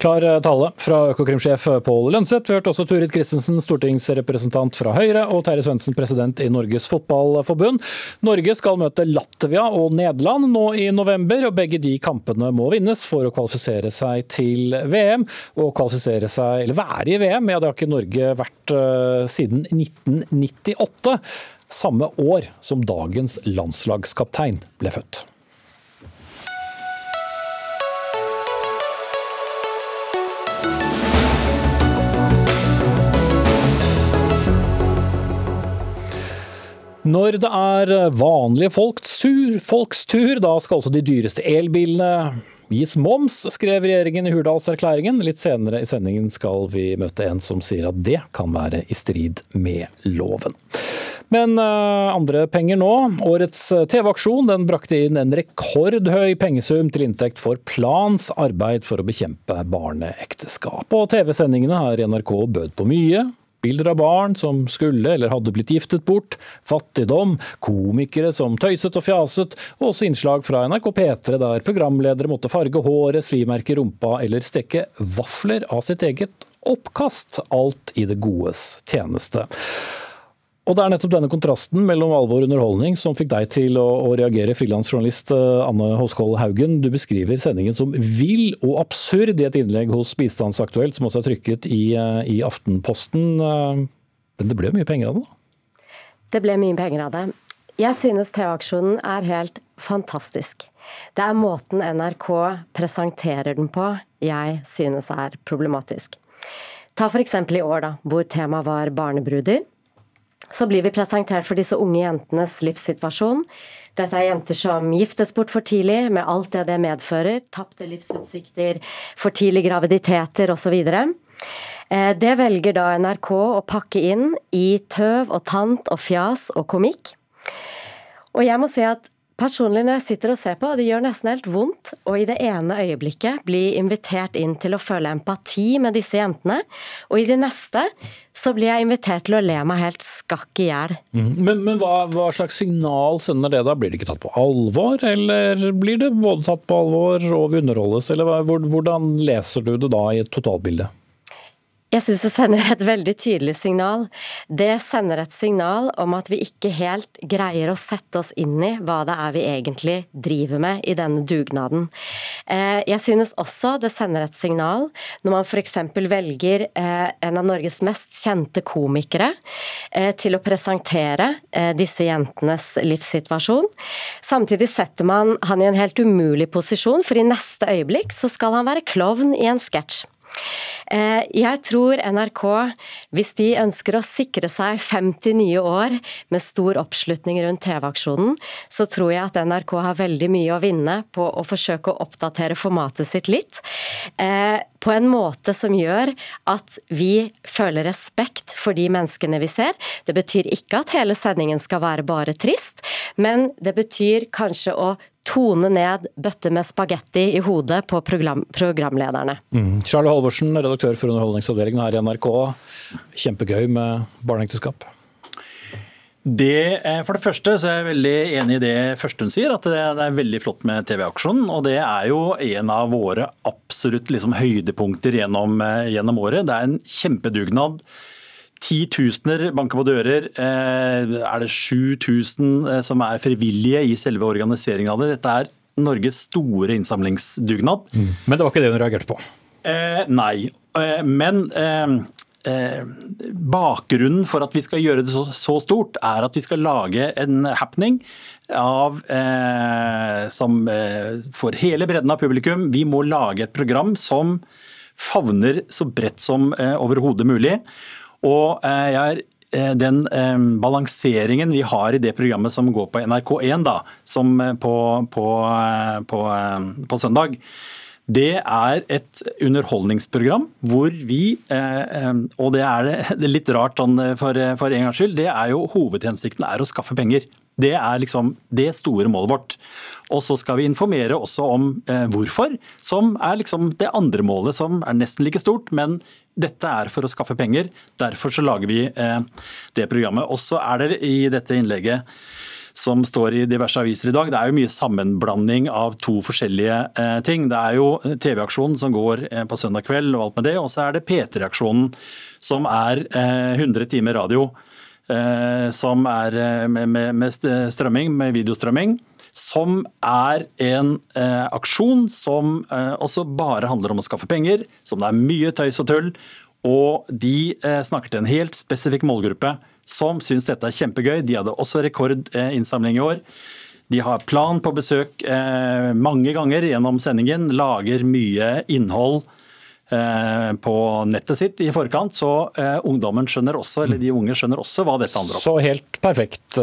Klar eh, tale fra Økokrim-sjef Pål Lønseth. Vi hørte også Turid Christensen, stortingsrepresentant fra Høyre, og Terje Svendsen, president i Norges Fotballforbund. Norge skal møte Latvia og Nederland nå i november, og begge de kampene må vinnes for å kvalifisere seg til VM. Og kvalifisere seg, eller være i VM, ja det har ikke Norge vært uh, siden 1998. Samme år som dagens landslagskaptein ble født. Når det er vanlige folks tur, da skal også de dyreste elbilene gis moms, skrev regjeringen i Hurdalserklæringen. Litt senere i sendingen skal vi møte en som sier at det kan være i strid med loven. Men uh, andre penger nå. Årets TV-aksjon den brakte inn en rekordhøy pengesum til inntekt for Plans arbeid for å bekjempe barneekteskap. Og TV-sendingene her i NRK bød på mye. Bilder av barn som skulle eller hadde blitt giftet bort, fattigdom, komikere som tøyset og fjaset, og også innslag fra NRK P3 der programledere måtte farge håret, svimerke rumpa eller steke vafler av sitt eget oppkast. Alt i det godes tjeneste. Og Det er nettopp denne kontrasten mellom alvor og underholdning som fikk deg til å, å reagere, frilansjournalist eh, Anne Hoskoll Haugen. Du beskriver sendingen som vill og absurd i et innlegg hos Bistandsaktuelt, som også er trykket i, eh, i Aftenposten. Eh, men det ble mye penger av det? da? Det ble mye penger av det. Jeg synes TV-aksjonen er helt fantastisk. Det er måten NRK presenterer den på jeg synes er problematisk. Ta f.eks. i år, da, hvor temaet var barnebruder så blir vi presentert for disse unge jentenes livssituasjon. Dette er jenter som giftes bort for tidlig, med alt det det medfører. Tapte livsutsikter, for tidlig graviditeter osv. Eh, det velger da NRK å pakke inn i tøv og tant og fjas og komikk. Og jeg må si at Personlig når jeg sitter og ser på, det gjør nesten helt vondt å i det ene øyeblikket bli invitert inn til å føle empati med disse jentene, og i det neste så blir jeg invitert til å le meg helt skakk i hjel. Mm. Men, men hva, hva, slags signal sender det da? Blir det ikke tatt på alvor, eller blir det både tatt på alvor og vi underholdes, eller hvordan leser du det da i et totalbilde? Jeg syns det sender et veldig tydelig signal. Det sender et signal om at vi ikke helt greier å sette oss inn i hva det er vi egentlig driver med i denne dugnaden. Eh, jeg synes også det sender et signal når man f.eks. velger eh, en av Norges mest kjente komikere eh, til å presentere disse jentenes livssituasjon. Samtidig setter man han i en helt umulig posisjon, for i neste øyeblikk så skal han være klovn i en sketsj. Eh, jeg tror NRK, hvis de ønsker å sikre seg 50 nye år med stor oppslutning rundt TV-aksjonen, så tror jeg at NRK har veldig mye å vinne på å forsøke å oppdatere formatet sitt litt. På en måte som gjør at vi føler respekt for de menneskene vi ser. Det betyr ikke at hele sendingen skal være bare trist, men det betyr kanskje å tone ned bøtte med spagetti i hodet på program, programlederne. Mm. Charlie Halvorsen, redaktør for Underholdningsavdelingen her i NRK. Kjempegøy med barneekteskap. Det, eh, for det første så er jeg veldig enig i det første hun sier, at det er veldig flott med TV-aksjonen. Og det er jo en av våre absolutt liksom høydepunkter gjennom, eh, gjennom året. Det er en kjempedugnad. Titusener banker på dører. Eh, er det 7000 som er frivillige i selve organiseringen av det? Dette er Norges store innsamlingsdugnad. Mm. Men det var ikke det hun reagerte på? Eh, nei. men Eh, bakgrunnen for at vi skal gjøre det så, så, stort, er at vi skal lage en happening av, eh, som eh, for hele bredden av publikum. Vi må lage et program som favner så bredt som eh, overhodet mulig. Og eh, jeg er den eh, balanseringen vi har i det programmet som går på NRK1, da, som på, på, på, på søndag, det er et underholdningsprogram hvor vi, eh, eh, og det er, litt rart sånn for, for en gangs skyld, det er jo hovedhensikten er å skaffe penger. Det er liksom det store målet vårt. Og så skal vi informere også om eh, hvorfor, som er liksom det andre målet, som er nesten like stort. men dette er for å skaffe penger. Derfor så lager vi eh, det programmet. Og så er det i dette innlegget som står i diverse aviser i dag. Det er jo mye sammenblanding av to forskjellige eh, ting. Det er jo TV-aksjonen som går eh, på søndag kveld, og alt med det, og så er det P3-aksjonen som er 100 eh, timer radio. Som er med strømming, med videostrømming som er en eh, aksjon som eh, også bare handler om å skaffe penger, som det er mye tøys og tull. Og de eh, snakker til en helt spesifikk målgruppe som syns dette er kjempegøy. De hadde også rekordinnsamling i år. De har plan på besøk eh, mange ganger gjennom sendingen, lager mye innhold eh, på nettet sitt i forkant, så eh, ungdommen skjønner også, eller de unge skjønner også hva dette handler om. Så helt perfekt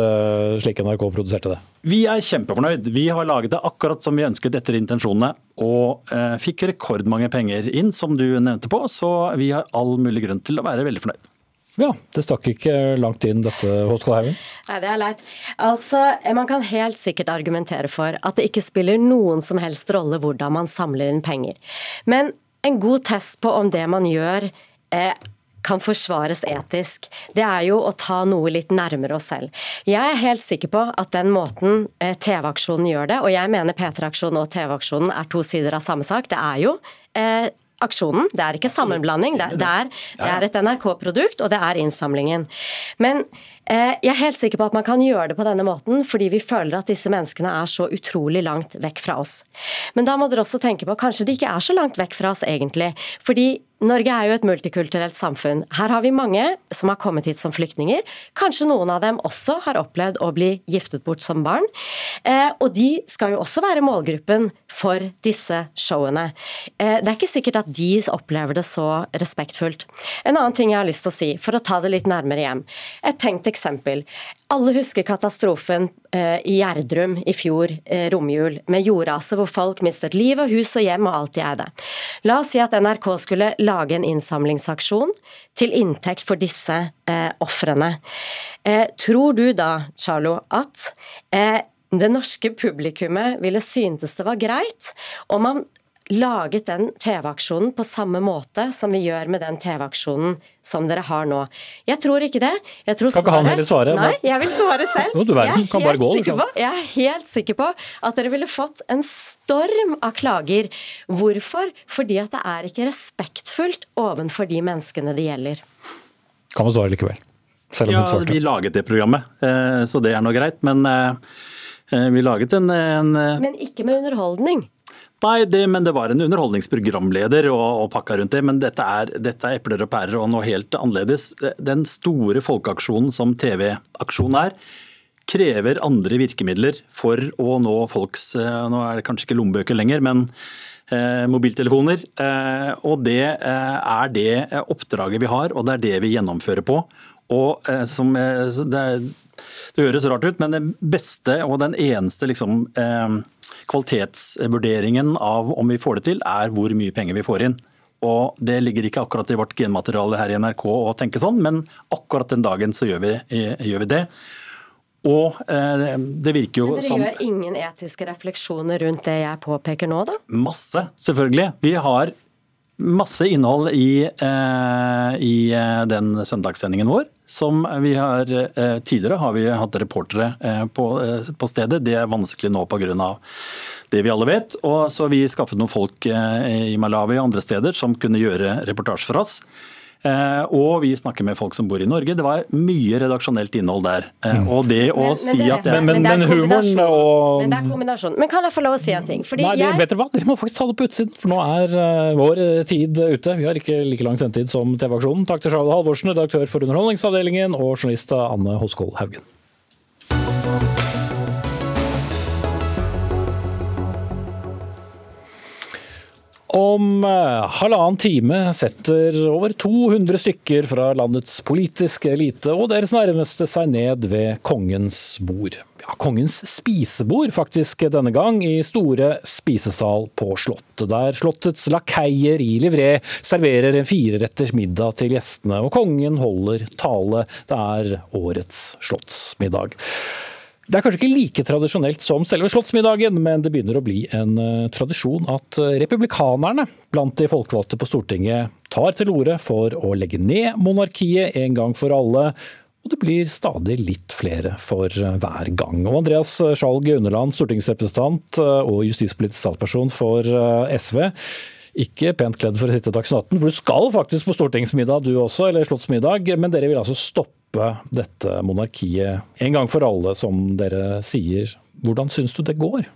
slik NRK produserte det? Vi er kjempefornøyd. Vi har laget det akkurat som vi ønsket etter intensjonene, og fikk rekordmange penger inn, som du nevnte på, så vi har all mulig grunn til å være veldig fornøyd. Ja, det stakk ikke langt inn dette, Håskal Haugen? Nei, det er leit. Altså, Man kan helt sikkert argumentere for at det ikke spiller noen som helst rolle hvordan man samler inn penger. Men en god test på om det man gjør eh, kan forsvares etisk, det er jo å ta noe litt nærmere oss selv. Jeg er helt sikker på at den måten eh, TV-aksjonen gjør det, og jeg mener P3-aksjonen og TV-aksjonen er to sider av samme sak, det er jo eh, aksjonen. Det er ikke sammenblanding. Det, det, er, det er, et NRK-produkt, og det er innsamlingen. Men eh, jeg er helt sikker på at man kan gjøre det på denne måten, fordi vi føler at disse menneskene er så utrolig langt vekk fra oss. Men da må dere også tenke på kanskje de ikke er så langt vekk fra oss egentlig. fordi Norge er jo et multikulturelt samfunn. Her har vi mange som har kommet hit som flyktninger. Kanskje noen av dem også har opplevd å bli giftet bort som barn. Eh, og de skal jo også være målgruppen for disse showene. Eh, det er ikke sikkert at de opplever det så respektfullt. En annen ting jeg har lyst til å si, for å ta det litt nærmere hjem. Et tenkt eksempel. Alle husker katastrofen eh, i Gjerdrum i fjor, eh, romjul, med jordraset hvor folk mistet liv og hus og hjem og alt de eide. La oss si at NRK skulle lage en innsamlingsaksjon til inntekt for disse eh, ofrene. Eh, tror du da, Charlo, at det norske publikummet ville syntes det var greit om man laget den TV-aksjonen på samme måte som vi gjør med den TV-aksjonen som dere har nå? Jeg tror ikke det. Jeg tror kan ikke han heller svare? Nei, jeg vil svare selv. Jo, du verden, kan bare gå, liksom. på, jeg er helt sikker på at dere ville fått en storm av klager. Hvorfor? Fordi at det er ikke respektfullt overfor de menneskene det gjelder. Kan man svare likevel? Selv om ja, vi laget det programmet, eh, så det er nå greit. Men eh, eh, vi laget en, en Men ikke med underholdning? Nei, det, men det var en underholdningsprogramleder og, og pakka rundt det. Men dette er, dette er, epler og pærer og noe helt annerledes. Den store folkeaksjonen som TV-aksjon er, krever andre virkemidler for å nå folks Nå er det kanskje ikke lommebøker lenger, men mobiltelefoner. Og det er det oppdraget vi har, og det er det vi gjennomfører på. Og som, det, det høres rart ut, men det beste og den eneste liksom, kvalitetsvurderingen av om vi får det til, er hvor mye penger vi får inn. Og Det ligger ikke akkurat i vårt genmateriale her i NRK å tenke sånn, men akkurat den dagen så gjør vi, gjør vi det. Og eh, det virker jo Men Dere gjør ingen etiske refleksjoner rundt det jeg påpeker nå, da? Masse, selvfølgelig. Vi har masse innhold i, eh, i eh, den søndagssendingen vår. Som vi har eh, Tidligere har vi hatt reportere på, på, stedet. Det er vanskelig nå pga det vi alle vet. Og så vi skaffet noen folk i Malawi og andre steder som kunne gjøre reportasje for oss. Eh, og vi snakker med folk som bor i Norge. Det var mye redaksjonelt innhold der. Eh, mm. Og det å men, si at jeg, Men, men, men humoren og Men det er kombinasjon. Men kan jeg få lov å si en ting? Fordi Nei, jeg... vet Dere hva? Dere må faktisk ta det på utsiden, for nå er uh, vår tid ute. Vi har ikke like lang sendetid som TV-aksjonen. Takk til Charlotte Halvorsen, redaktør for Underholdningsavdelingen, og journalist Anne Hoskål Haugen. Om eh, halvannen time setter over 200 stykker fra landets politiske elite og deres nærmeste seg ned ved kongens bord. Ja, kongens spisebord, faktisk denne gang, i store spisesal på Slottet. Der Slottets lakeier i livré serverer en fireretters middag til gjestene, og kongen holder tale. Det er årets slottsmiddag. Det er kanskje ikke like tradisjonelt som selve slottsmiddagen, men det begynner å bli en uh, tradisjon at uh, republikanerne blant de folkevalgte på Stortinget tar til orde for å legge ned monarkiet en gang for alle. Og det blir stadig litt flere for uh, hver gang. Og Andreas Skjalg Underland, stortingsrepresentant og justispolitisk statsperson for SV. Ikke pent kledd for å sitte Dagsnytt 18, for du skal faktisk på stortingsmiddag du også, eller slottsmiddag, men dere vil altså stoppe stoppe dette monarkiet en gang for alle, som dere sier. Hvordan syns du det går?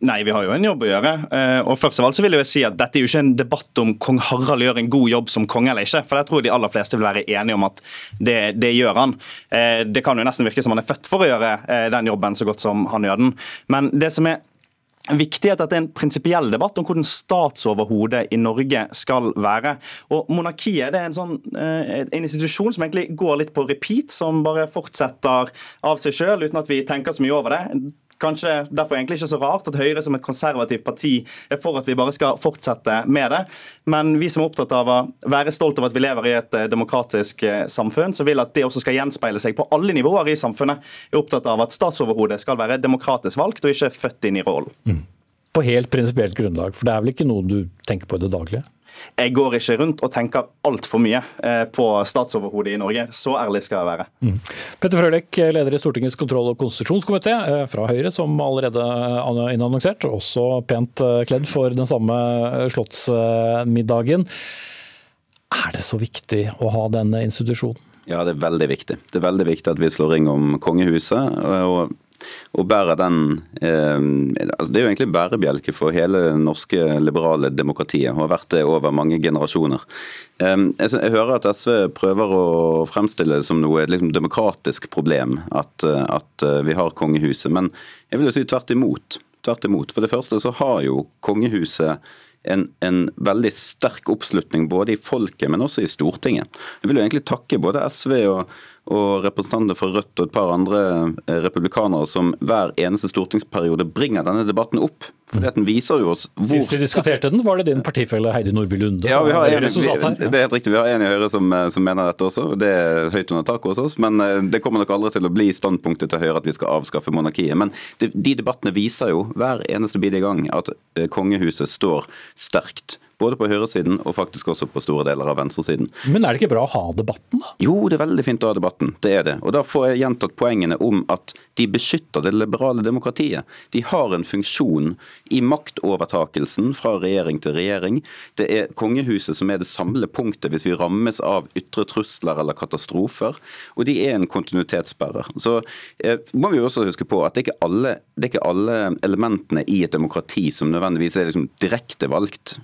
Nei, vi har jo en jobb å gjøre. Eh, og først av alt så vil jeg si at Dette er jo ikke en debatt om kong Harald gjør en god jobb som konge eller ikke. For jeg tror de aller fleste vil være enige om at det, det gjør han. Eh, det kan jo nesten virke som han er født for å gjøre eh, den jobben så godt som han gjør den. Men det som er viktig at dette er en prinsipiell debatt om hvordan statsoverhodet i Norge skal være. Og Monarkiet det er en, sånn, eh, en institusjon som egentlig går litt på repeat, som bare fortsetter av seg sjøl uten at vi tenker så mye over det. Kanskje derfor egentlig ikke så rart at Høyre som et konservativt parti er for at vi bare skal fortsette med det. Men vi som er opptatt av å være stolt av at vi lever i et eh, demokratisk eh, samfunn, som vil at det også skal gjenspeile seg på alle nivåer i samfunnet, er opptatt av at statsoverhodet skal være demokratisk valgt og ikke født inn i rollen. Mm. På helt prinsipielt grunnlag, for det er vel ikke noe du tenker på i det daglige? Jeg går ikke rundt og tenker altfor mye eh, på statsoverhodet i Norge. Så ærlig skal jeg være. Mm. Petter Frølek, leder i Stortingets kontroll- og konstitusjonskomité eh, fra Høyre, som allerede innannonsert, også pent eh, kledd for den samme slottsmiddagen. Er det så viktig å ha denne institusjonen? Ja, det er veldig viktig. Det er veldig viktig at vi slår ring om kongehuset. og og bærer den eh, altså Det er jo egentlig bærebjelke for hele det norske liberale demokratiet, og har vært det over mange generasjoner. Eh, jeg, jeg, hører at SV prøver å fremstille det som noe liksom, demokratisk problem at, at, vi har kongehuset, men jeg vil jo si tvert imot. Tvert imot. For det første så har jo kongehuset en, en, veldig sterk oppslutning både i folket, men også i Stortinget. Jeg vil jo egentlig takke både SV og, og representanter for Rødt og et par andre eh, republikanere som hver eneste stortingsperiode bringer denne debatten opp. For den viser jo oss hvor Sist vi diskuterte den, var det din partifelle Heidi Nordby Lunde ja, vi har en, vi, Det er helt riktig. Vi har en i Høyre som, eh, som, mener dette også. Det er høyt under taket hos oss. Men eh, det kommer nok aldri til å bli standpunktet til Høyre at vi skal avskaffe monarkiet. Men det, de debattene viser jo hver eneste bidige gang at kongehuset står sterkt både på høyresiden og faktisk også på store deler av venstresiden. Men er det ikke bra å ha debatten, da? Jo, det er veldig fint å ha debatten. Det er det. Og da får jeg gjentatt poengene om at de beskytter det liberale demokratiet. De har en funksjon i maktovertakelsen fra regjering til regjering. Det er kongehuset som er det samlede punktet hvis vi rammes av ytre trusler eller katastrofer. Og de er en kontinuitetssperrer. Så eh, må vi også huske på at det er ikke alle, det er ikke alle elementene i et demokrati som nødvendigvis er liksom direkte valgt.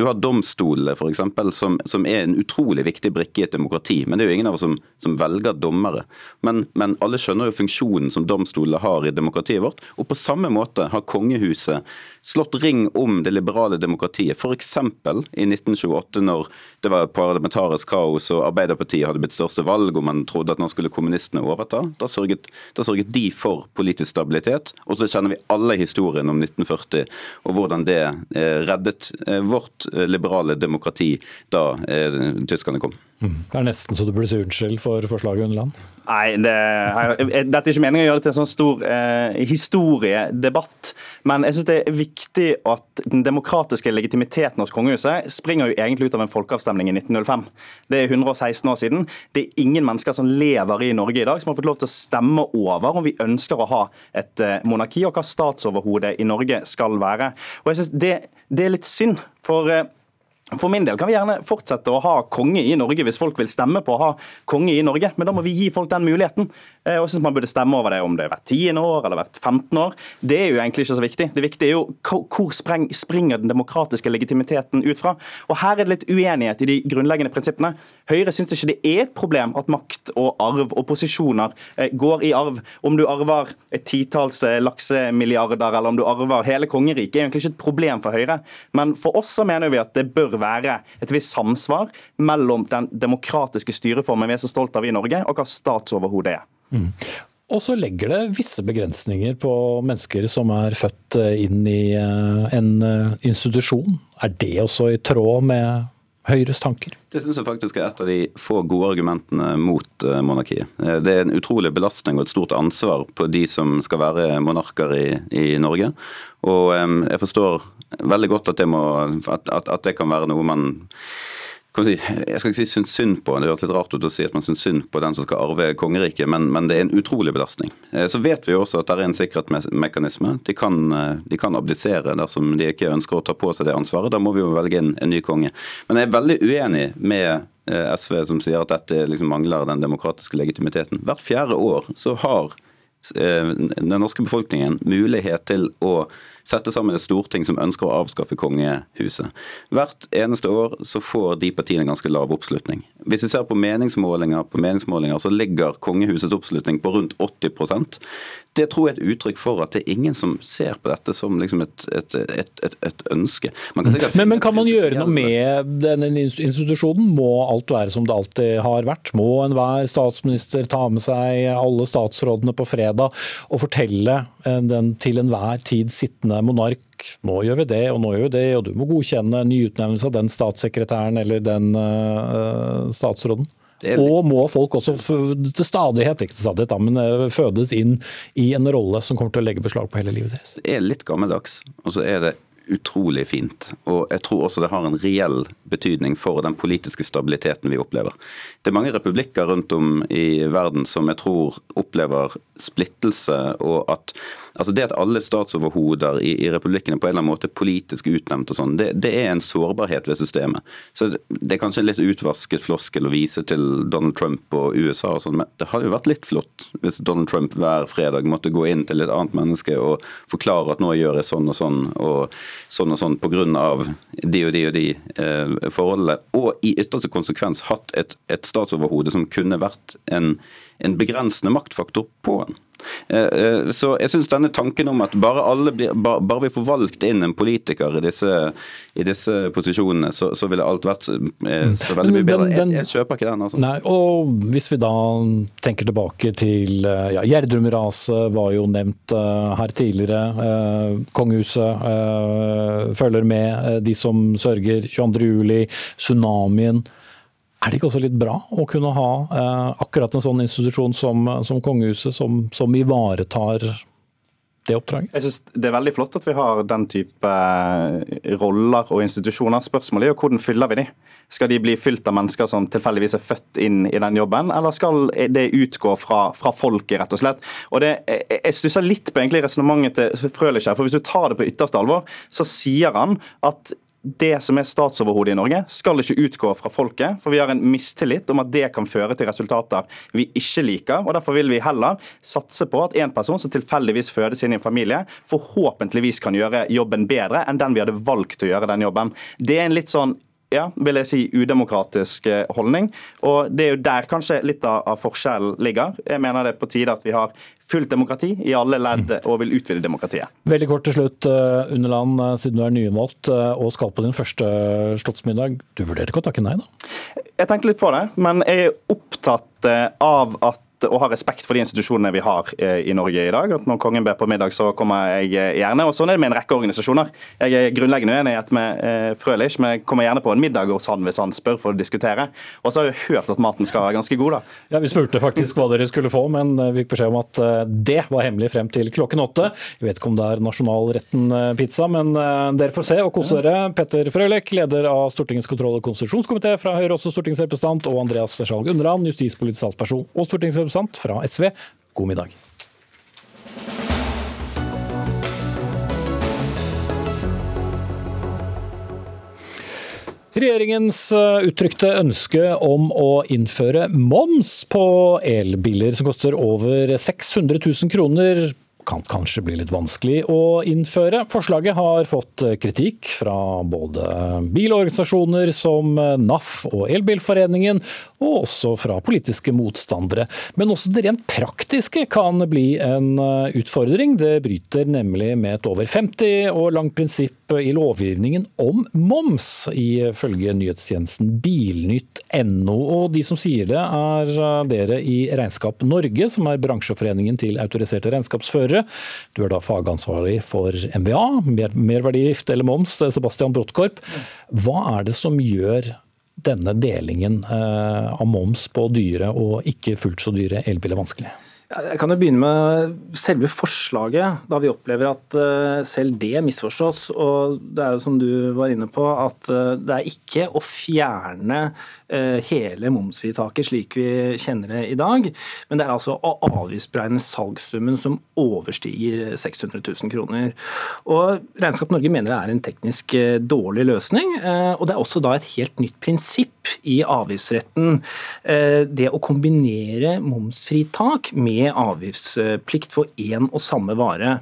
Du har domstolene, f.eks., som, som er en utrolig viktig brikke i et demokrati. Men det er jo ingen av oss som, som velger dommere. Men, men, alle skjønner jo funksjonen som domstolene har i demokratiet vårt. Og på samme måte har kongehuset slått ring om det liberale demokratiet. F.eks. i 1928, når det var parlamentarisk kaos og Arbeiderpartiet hadde blitt største valg, og man trodde at nå skulle kommunistene overta. Da sørget, da sørget de for politisk stabilitet. Og så kjenner vi alle historien om 1940 og hvordan det eh, reddet eh, vårt liberale demokrati da tyskerne kom. Mm. Det er nesten så du burde si unnskyld for forslaget, Underland. Nei, det, dette er ikke meningen å gjøre det til en sånn stor eh, historiedebatt. Men jeg syns det er viktig at den demokratiske legitimiteten hos kongehuset springer jo egentlig ut av en folkeavstemning i 1905. Det er 116 år siden. Det er ingen mennesker som lever i Norge i dag som har fått lov til å stemme over om vi ønsker å ha et eh, monarki, og hva statsoverhodet i Norge skal være. Og jeg synes det, det er litt synd. for eh, for min del kan vi gjerne fortsette å ha konge i Norge hvis folk vil stemme på å ha konge i Norge, men da må vi gi folk den muligheten. Eh, og jeg synes Man burde stemme over det om det er hvert tiende år eller hvert 15 år. Det er jo egentlig ikke så viktig. Det viktige er jo hvor springer den demokratiske legitimiteten ut fra. Og Her er det litt uenighet i de grunnleggende prinsippene. Høyre syns ikke det er et problem at makt og arv og posisjoner eh, går i arv. Om du arver et titalls eh, laksemilliarder eller om du arver hele kongeriket, er egentlig ikke et problem for Høyre. Men for oss så mener vi at det bør være et visst samsvar mellom den demokratiske styreformen vi er så stolt av i Norge, og hva statsoverhodet er. Mm. Og så legger det visse begrensninger på mennesker som er født eh, inn i eh, en eh, institusjon. Er det også i tråd med Høyres tanker? Det synes jeg faktisk er et av de få gode argumentene mot monarkiet. Det er en utrolig belastning og et stort ansvar på de som skal være monarker i, i Norge. Og jeg forstår veldig godt at det, må, at, at, det kan være noe man Si, jeg skal ikke si syns synd på, det høres litt rart ut å si at man syns synd på den som skal arve kongeriket, men, men, det er en utrolig belastning. Eh, så vet vi jo også at det er en sikkerhetsmekanisme. De kan, eh, de kan abdisere dersom de ikke ønsker å ta på seg det ansvaret. Da må vi jo velge inn en ny konge. Men jeg er veldig uenig med eh, SV som sier at dette liksom mangler den demokratiske legitimiteten. Hvert fjerde år så har den norske befolkningen mulighet til å sette sammen et storting som ønsker å avskaffe kongehuset. Hvert eneste år så får de partiene ganske lav oppslutning. Hvis vi ser på meningsmålinger, på meningsmålinger så ligger kongehusets oppslutning på rundt 80% det tror jeg er et uttrykk for at det er ingen som ser på dette som liksom et, et, et, et ønske. Kan men, men, kan man gjøre noe med denne institusjonen? Må alt være som det alltid har vært? Må enhver statsminister ta med seg alle statsrådene på fredag og fortelle eh, den til enhver tid sittende monark nå gjør vi det og nå gjør vi det, og du må godkjenne nyutnevnelse av den statssekretæren eller den uh, statsråden? Og må folk også til stadighet, ikke til stadighet, men eh, fødes inn i en rolle som kommer til å legge beslag på hele livet deres? Det er litt gammeldags, og så er det utrolig fint. Og jeg tror også det har en reell betydning for den politiske stabiliteten vi opplever. Det er mange republikker rundt om i verden som jeg tror opplever splittelse, og at altså det at alle statsoverhoder i, i republikkene på en eller annen måte er politisk utnevnt og sånn, det, det, er en sårbarhet ved systemet. Så det, det er kanskje en litt utvasket floskel å vise til Donald Trump og USA og sånn, men det hadde jo vært litt flott hvis Donald Trump hver fredag måtte gå inn til et annet menneske og forklare at nå gjør jeg sånn og sånn og sånn og sånn pga. de og de og de eh, forholdene, og i ytterste konsekvens hatt et, et statsoverhode som kunne vært en, en begrensende maktfaktor på en. Eh, eh, så jeg synes denne tanken om at bare, blir, bare, vi får valgt inn en politiker i disse, i disse posisjonene, så, så, ville alt vært eh, så veldig mye bedre. Jeg, jeg kjøper ikke den. altså. Nei, og Hvis vi da tenker tilbake til ja, Gjerdrum-raset var jo nevnt her tidligere. Kongehuset følger med de som sørger 22.07, tsunamien. Er det ikke også litt bra å kunne ha eh, akkurat en sånn institusjon som, som kongehuset, som, som, ivaretar det oppdraget? Jeg synes Det er veldig flott at vi har den type eh, roller og institusjoner. Spørsmålet er jo hvordan fyller vi de? Skal de bli fylt av mennesker som tilfeldigvis er født inn i den jobben, eller skal det utgå fra, fra folket, rett og slett? Og det, Jeg stusser litt på egentlig resonnementet til Frølich her, for hvis du tar det på ytterste alvor, så sier han at det som er statsoverhodet i Norge, skal ikke utgå fra folket. For vi har en mistillit om at det kan føre til resultater vi ikke liker. og Derfor vil vi heller satse på at en person som tilfeldigvis fødes inn i en familie, forhåpentligvis kan gjøre jobben bedre enn den vi hadde valgt å gjøre den jobben. Det er en litt sånn ja, vil jeg si, udemokratisk eh, holdning. Og Det er jo der kanskje litt av, forskjellen ligger. Jeg mener det er på tide at vi har fullt demokrati i alle ledd og vil utvide demokratiet. Veldig kort til slutt, eh, Underland, eh, siden du er nyvalgt og skal på din første slottsmiddag. Du vurderer ikke å takke nei, da? Jeg tenkte litt på det, men jeg er opptatt av at å har respekt for de institusjonene vi har eh, i Norge i dag. at Når kongen ber på middag, så kommer jeg eh, gjerne. og Sånn er det med en rekke organisasjoner. Jeg er grunnleggende uenig med eh, Frølich, men jeg kommer gjerne på en middag hos han hvis han spør for å diskutere. Og så har vi hørt at maten skal være ganske god, da. Ja, Vi spurte faktisk hva dere skulle få, men vi fikk beskjed om at det var hemmelig frem til klokken åtte. Jeg vet ikke om det er nasjonalretten pizza, men dere får se og kose dere. Petter Frølich, leder av Stortingets kontroll- og konstitusjonskomité fra Høyre, også stortingsrepresentant, og Andreas Skjalg Underland, justispolitisk talsperson og stortingsrepresentant representant fra SV. God middag. Regjeringens eh, uttrykte ønske om å innføre moms på elbiler som koster over 600 000 kroner kan kanskje bli litt vanskelig å innføre. Forslaget har fått kritikk fra både bilorganisasjoner som NAF og Elbilforeningen, og også fra politiske motstandere. Men også det rent praktiske kan bli en utfordring. Det bryter nemlig med et over 50 år langt prinsipp i lovgivningen om moms, ifølge nyhetstjenesten bilnytt.no. Og de som sier det, er dere i Regnskap Norge, som er bransjeforeningen til autoriserte regnskapsførere du er da fagansvarlig for MVA, mer, merverdigift eller moms, Sebastian Bråttkorp. Hva er det som gjør denne delingen eh, av moms på dyre og ikke fullt så dyre elbiler vanskelig? Jeg kan jo begynne med selve forslaget, da vi opplever at eh, selv det misforstås. Og det er jo som du var inne på, at eh, det er ikke å fjerne Eh, hele momsfritaket slik vi kjenner det i dag. Men det er altså å avgiftsberegne salgssummen som overstiger 600 000 kroner. Og Regnskap Norge mener det er en teknisk dårlig løsning. Og det er også da et helt nytt prinsipp i avgiftsretten. Det å kombinere momsfritak med avgiftsplikt for én og samme vare.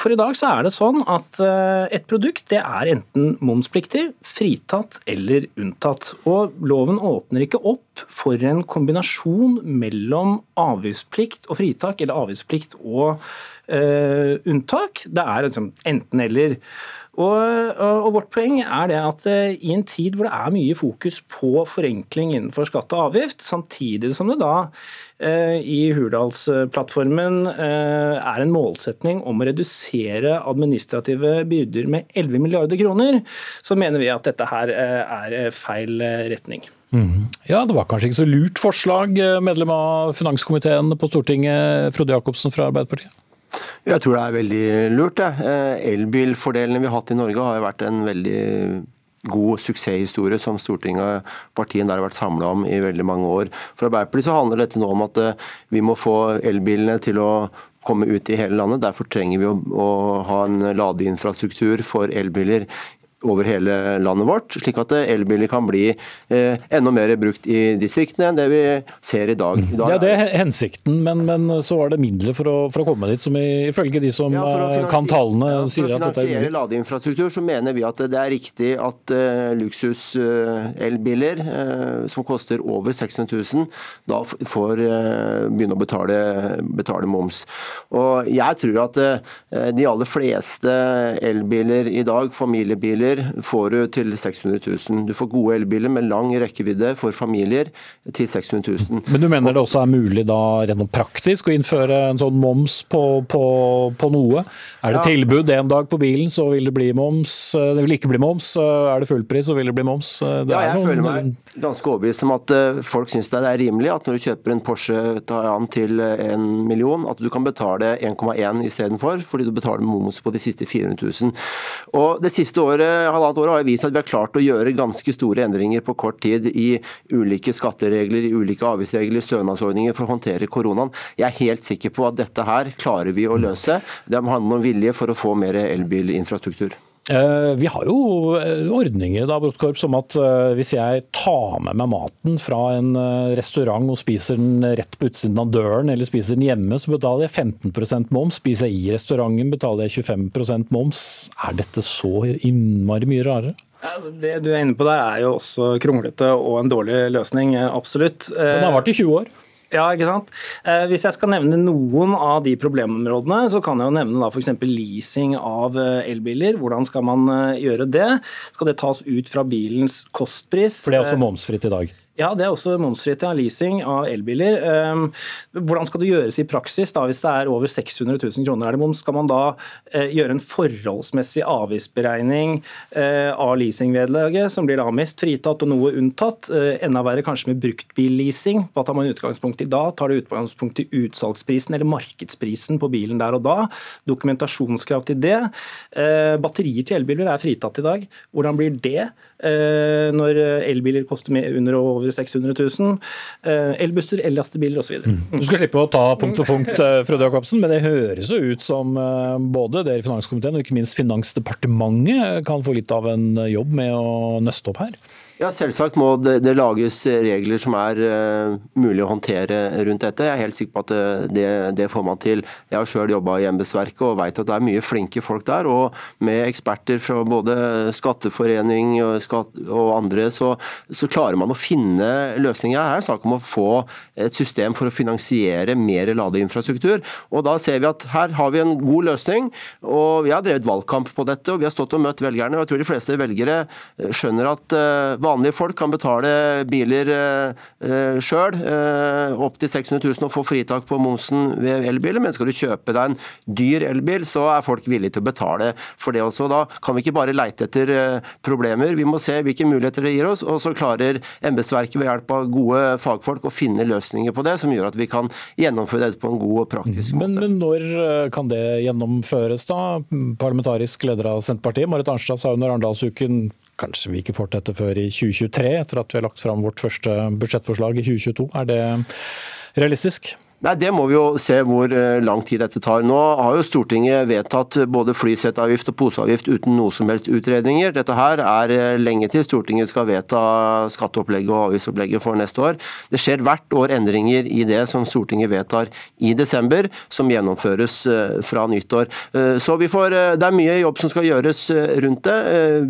For i dag så er det sånn at et produkt det er enten momspliktig, fritatt eller unntatt. Og loven åpner ikke opp for en kombinasjon mellom avgiftsplikt og fritak, eller avgiftsplikt og uh, unntak. Det er liksom enten-eller. Og, og, Vårt poeng er det at uh, i en tid hvor det er mye fokus på forenkling innenfor skatt og avgift, samtidig som det da eh, i Hurdalsplattformen er en målsetning om å redusere administrative byrder med 11 milliarder kroner, så mener vi at dette her er feil retning. Mm. Ja, det var kanskje ikke så lurt forslag, medlem av finanskomiteen på Stortinget, Frode Jacobsen fra Arbeiderpartiet? Jeg tror det er veldig lurt. Eh, elbilfordelene vi har hatt i Norge har vært en veldig god suksesshistorie som Stortinget og partiene der har vært samla om i veldig mange år. For Arbeiderpartiet så handler dette nå om at eh, vi må få elbilene til å komme ut i hele landet. Derfor trenger vi å, å ha en ladeinfrastruktur for elbiler over hele landet vårt, slik at elbiler kan bli eh, enda mer brukt i distriktene enn det vi ser i dag. I dag ja, Det er hensikten, men, men, så var det midler for å, for å komme dit, som ifølge de som ja, eh, kan tallene ja, sier at dette er For å finansiere ladeinfrastruktur så mener vi at det er riktig at uh, luksuselbiler uh, som koster over 600 000, da får uh, begynne å betale, betale, moms. Og Jeg tror at de aller fleste elbiler i dag, familiebiler, elbiler får du til 600 000. Du får gode elbiler med lang rekkevidde for familier til 600 000. Men du mener det også er mulig da rent praktisk å innføre en sånn moms på, på, på noe? Er det ja. tilbud en dag på bilen, så vil det bli moms. Det vil ikke bli moms. Er det fullpris, så vil det bli moms. Det ja, jeg noen... føler meg ganske overbevist om at eh, folk syns det er rimelig at når du kjøper en Porsche Taycan til en million, at du kan betale 1,1 istedenfor, fordi du betaler moms på de siste 400 000. Og det siste året halvannet året har vist at vi har klart å gjøre ganske store endringer på kort tid i ulike skatteregler, i ulike avgiftsregler, stønadsordninger for å håndtere koronaen. Jeg er helt sikker på at dette her klarer vi å løse. Det handler om vilje for å få mer elbilinfrastruktur. Eh, vi har jo eh, ordninger da, Brotkorp, som at eh, hvis jeg tar med meg maten fra en restaurant og spiser den rett på utsiden av døren, eller spiser den hjemme, så betaler jeg 15% moms. Spiser jeg i restauranten, betaler jeg 25% moms. Er dette så innmari mye rarere? Altså, det du er inne på der er jo også kronglete og en dårlig løsning, absolutt. Men det har vart i 20 år. Ja, ikke sant? Eh, hvis jeg skal nevne noen av de problemområdene, så kan jeg jo nevne da f.eks. leasing av eh, elbiler. Hvordan skal man eh, gjøre det? Skal det tas ut fra bilens kostpris? For det er også momsfritt i dag? Ja, det er også momsfritt av leasing av elbiler. Ehm, hvordan skal det gjøres i praksis da, hvis det er over 600 000 kroner er det moms? Skal man da eh, gjøre en forholdsmessig avgiftsberegning eh, av leasingvedlaget, som blir da mest fritatt og noe unntatt? Eh, enda verre kanskje med bruktbilleasing. Hva tar man utgangspunkt i da? Tar det utgangspunkt i utsalgsprisen eller markedsprisen på bilen der og da? Dokumentasjonskrav til det. Batterier til elbiler er fritatt i dag. Hvordan blir det når elbiler koster under og over 600 000. Eh, elbusser, ellastebiler osv. Mm. Du skal slippe å ta punkt for punkt, eh, Frode Jacobsen, men det høres jo ut som eh, både dere i finanskomiteen og ikke minst Finansdepartementet kan få litt av en jobb med å nøste opp her? Ja, Selvsagt må det, det lages regler som er uh, mulig å håndtere rundt dette. Jeg er helt sikker på at det, det får man til. Jeg har sjøl jobba i embetsverket og vet at det er mye flinke folk der. Og med eksperter fra både skatteforening og, skatt, og andre, så, så, klarer man å finne løsninger. Her er det snakk om å få et system for å finansiere mer ladeinfrastruktur. Og da ser vi at her har vi en god løsning. og Vi har drevet valgkamp på dette, og vi har stått og møtt velgerne. og jeg tror de fleste velgere skjønner at uh, vanlige folk kan betale biler uh, eh, sjøl, eh, opptil 600 000 og få fritak på momsen ved elbiler. Men skal du kjøpe deg en dyr elbil, så er folk villige til å betale for det også. Da kan vi ikke bare leite etter uh, problemer, vi må se hvilke muligheter det gir oss. Og så klarer embetsverket ved hjelp av gode fagfolk å finne løsninger på det, som gjør at vi kan gjennomføre dette på en god og praktisk måte. Men, men når kan det gjennomføres, da? Parlamentarisk leder av Senterpartiet, Marit Arnstad sa under Arendalsuken kanskje vi ikke får dette før i 2023, etter at vi har lagt fram vårt første budsjettforslag i 2022. Er det realistisk? Nei, Det må vi jo se hvor eh, lang tid dette tar. Nå har jo Stortinget vedtatt både flysettavgift og poseavgift uten noe som helst utredninger. Dette her er eh, lenge til Stortinget skal vedta skatteopplegget og avgiftsopplegget for neste år. Det skjer hvert år endringer i det som Stortinget vedtar i desember, som gjennomføres eh, fra nyttår. Så får, Det er mye jobb som skal gjøres rundt det.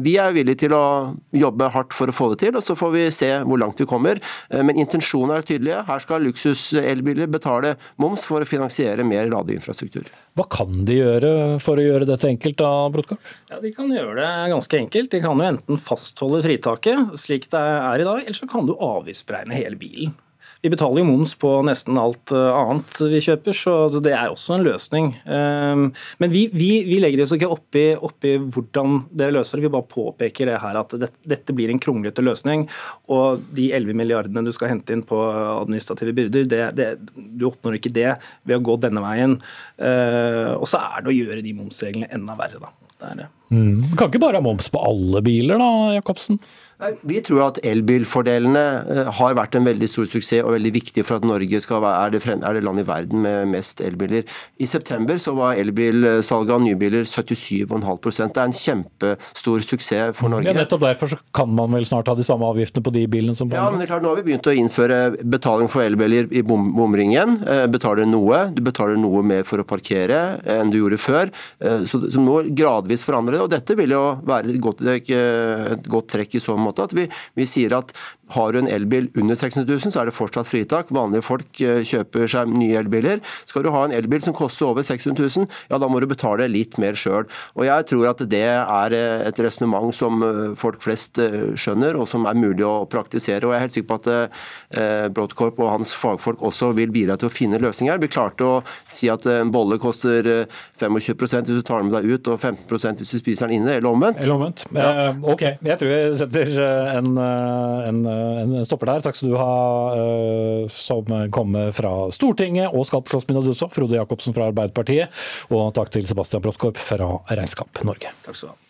Vi er villige til å jobbe hardt for å få det til, og så får vi se hvor langt vi kommer. Men intensjonene er tydelige. Her skal luksuselbiler betale betale moms for å finansiere mer ladeinfrastruktur. Hva kan de gjøre for å gjøre dette enkelt, da, Brodtkorp? Ja, de kan gjøre det ganske enkelt. De kan jo enten fastholde fritaket slik det er i dag, eller så kan du avgiftsberegne hele bilen. Vi betaler jo moms på nesten alt eh, annet vi kjøper, så det er også en løsning. Ehm, men vi, vi, vi legger oss ikke oppi, oppi hvordan dere løser det, vi bare påpeker det her at dette blir en kronglete løsning. Og de 11 milliardene du skal hente inn på administrative byrder, det, det, du oppnår ikke det ved å gå denne veien. Ehm, og så er det å gjøre de momsreglene enda verre, da. Det er det. Mm. Kan ikke bare ha moms på alle biler da, Jacobsen? Vi tror at elbilfordelene eh, har vært en veldig stor suksess og veldig viktig for at Norge skal være, er, det frem, er det land i verden med mest elbiler. I september så var elbilsalget av nybiler 77,5% Det er en kjempestor suksess for Norge. Ja, nettopp derfor så kan man vel snart ha de samme avgiftene på de bilene som på Ja, men det er klart, Nå har vi begynt å innføre betaling for elbiler i bom, bomringen. Eh, betaler noe. Du betaler noe mer for å parkere enn du gjorde før. Eh, så, så nå gradvis forandrer det. Og dette vil jo være et godt, et godt trekk i så måte måte at vi, vi sier at har du en elbil under 600 000, så er det fortsatt fritak. Vanlige folk eh, kjøper seg nye elbiler. Skal du ha en elbil som koster over 600 000, ja da må du betale litt mer sjøl. Jeg tror at det er eh, et resonnement som eh, folk flest skjønner, og som er mulig å praktisere. Og Jeg er helt sikker på at Brodkorp og hans fagfolk også vil bidra til å finne løsninger. Vi klarte å si at en bolle koster 25% hvis du tar den med deg ut, og 15% hvis du spiser den inne, eller omvendt. Eller omvendt. Ja. Ok, jeg tror jeg setter en, eh, en, eh, en, stopper der. Takk skal du ha, som kommer fra Stortinget og skal på Slottsminnet også, Frode Jacobsen fra Arbeiderpartiet. Og takk til Sebastian Bråttkorp fra Regnskap Norge. Takk skal du ha.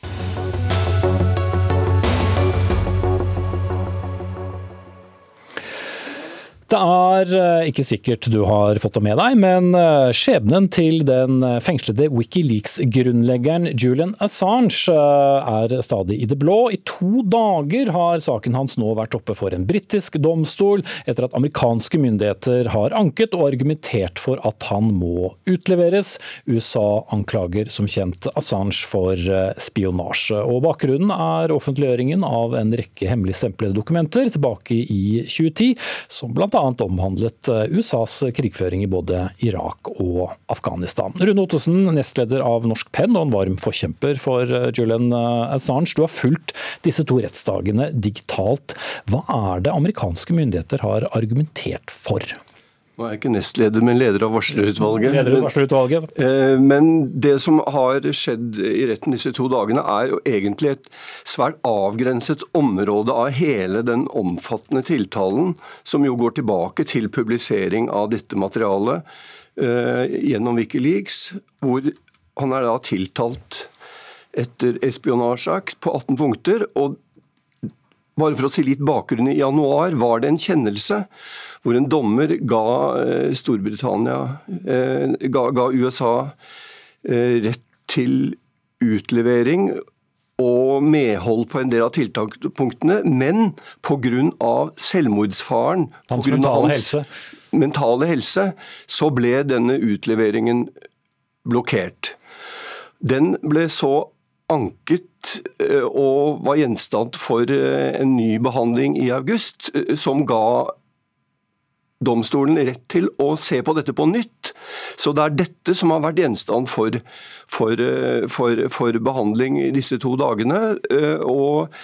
Det er eh, ikke sikkert du har fått det med deg, men eh, skjebnen til den eh, fengslede Wikileaks-grunnleggeren Julian Assange er stadig i det blå. I to dager har saken hans nå vært oppe for en britisk domstol, etter at amerikanske myndigheter har anket og argumentert for at han må utleveres. USA anklager som kjent Assange for spionasje. Og Bakgrunnen er offentliggjøringen av en rekke hemmeligstemplede dokumenter tilbake i 2010, som blant bl.a. omhandlet eh, USAs krigføring i både Irak og Afghanistan. Rune Ottosen, nestleder av Norsk Penn og en varm forkjemper for eh, Julian eh, Assange. Du har fulgt disse to rettsdagene digitalt. Hva er det amerikanske myndigheter har argumentert for? Nå er jeg ikke nestleder, men leder av varslerutvalget. Leder av varslerutvalget. Men, eh, men det som har skjedd i retten disse to dagene, er jo egentlig et svært avgrenset område av hele den omfattende tiltalen, som jo går tilbake til publisering av dette materialet eh, gjennom Wikileaks, hvor han er da tiltalt etter espionasjeakt på 18 punkter. og bare for å si litt bakgrunn, I januar var det en kjennelse hvor en dommer ga eh, Storbritannia, eh, ga, ga USA eh, rett til utlevering og medhold på en del av tiltakspunktene, men pga. selvmordsfaren, hans, mentale, hans helse. mentale helse, så ble denne utleveringen blokkert. Den ble så anket og var gjenstand for en ny behandling i august, som ga domstolen rett til å se på dette på nytt. Så det er dette som har vært gjenstand for, for, eh, for, for behandling disse to dagene. Eh, og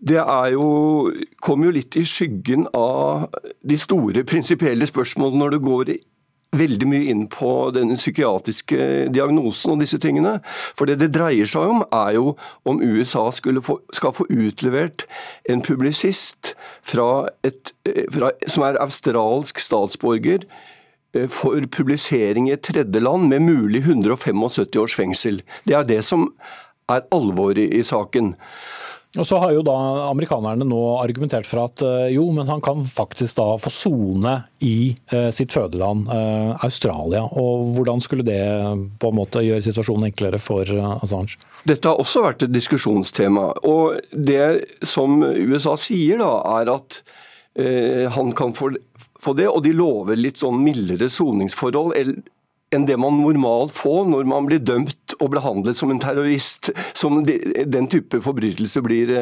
det jo, kommer jo litt i skyggen av de store prinsipielle spørsmålene når du går veldig mye inn på den psykiatriske diagnosen og disse tingene. For det det dreier seg om, er jo om USA få, skal få utlevert en publisist fra et, fra, som er australsk statsborger eh, for publisering i et tredjeland med mulig 175 års fengsel. Det er det som er alvoret i saken. Og så har jo da amerikanerne nå argumentert for at eh, jo, men han kan faktisk da få sone i eh, sitt fødeland, eh, Australia. Og hvordan skulle det på en måte gjøre situasjonen enklere for Assange? Dette har også vært et diskusjonstema. Og det som USA sier da, er at han kan få det, og de lover litt sånn mildere soningsforhold enn det man normalt får når man blir dømt og behandlet som en terrorist. Som den type forbrytelse blir,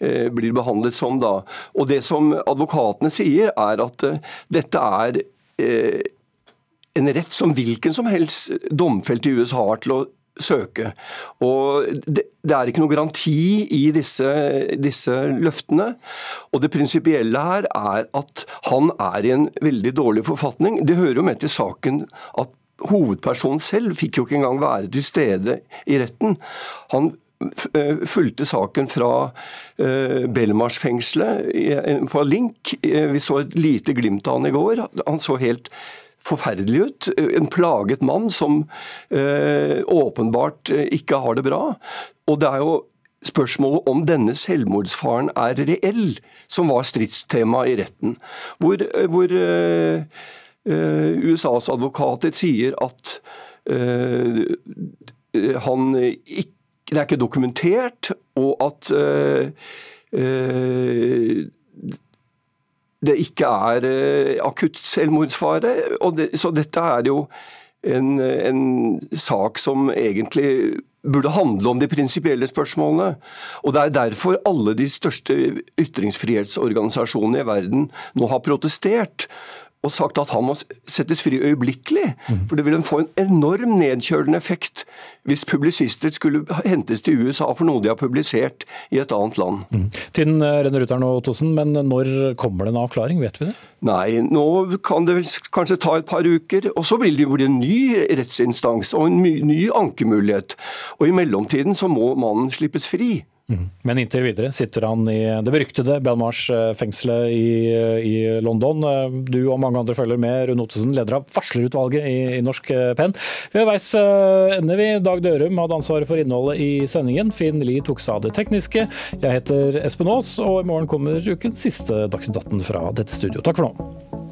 eh, blir behandlet som da. Og Det som advokatene sier, er at eh, dette er eh, en rett som hvilken som helst domfelt i USA har til å søke. Og det, det, er ikke noe garanti i disse, disse løftene. Og det prinsipielle her er at han er i en veldig dårlig forfatning. Det hører jo med til saken at hovedpersonen selv fikk jo ikke engang være til stede i retten. Han eh, fulgte saken fra uh, Belmarsh-fengselet på Link. Eh, vi så et lite glimt av han i går. Han så helt forferdelig ut. En plaget mann som åpenbart ikke har det bra. Og det er jo spørsmålet om denne selvmordsfaren er reell, som var stridstema i retten. Hvor, hvor Eh, USAs advokater sier at eh, han ikke, det er ikke dokumentert, og at eh, det ikke er akutt selvmordsfare. Det, så dette er jo en, en, sak som egentlig burde handle om de prinsipielle spørsmålene. Og Det er derfor alle de største ytringsfrihetsorganisasjonene i verden nå har protestert og sagt at han må settes fri øyeblikkelig. For det ville få en enorm nedkjølende effekt hvis publisister skulle hentes til USA for noe de har publisert i et annet land. Mm. Tiden eh, renner ut her nå, Tosen, men når kommer det en avklaring, vet vi det? Nei, nå kan det vel kanskje ta et par uker. Og så vil det bli en ny rettsinstans og en ny ankemulighet. Og i mellomtiden så må mannen slippes fri. Mm. Men inntil videre sitter han i det beryktede Belmarsh-fengselet i, i, London. Du og mange andre følger med. Rune Ottesen, leder av varslerutvalget i, i Norsk Penn. Ved veis eh, ende vi. Dag Dørum hadde ansvaret for innholdet i sendingen. Finn Lie tok seg av det tekniske. Jeg heter Espen Aas, og i morgen kommer ukens siste Dagsnytt 18 fra dette studio. Takk for nå.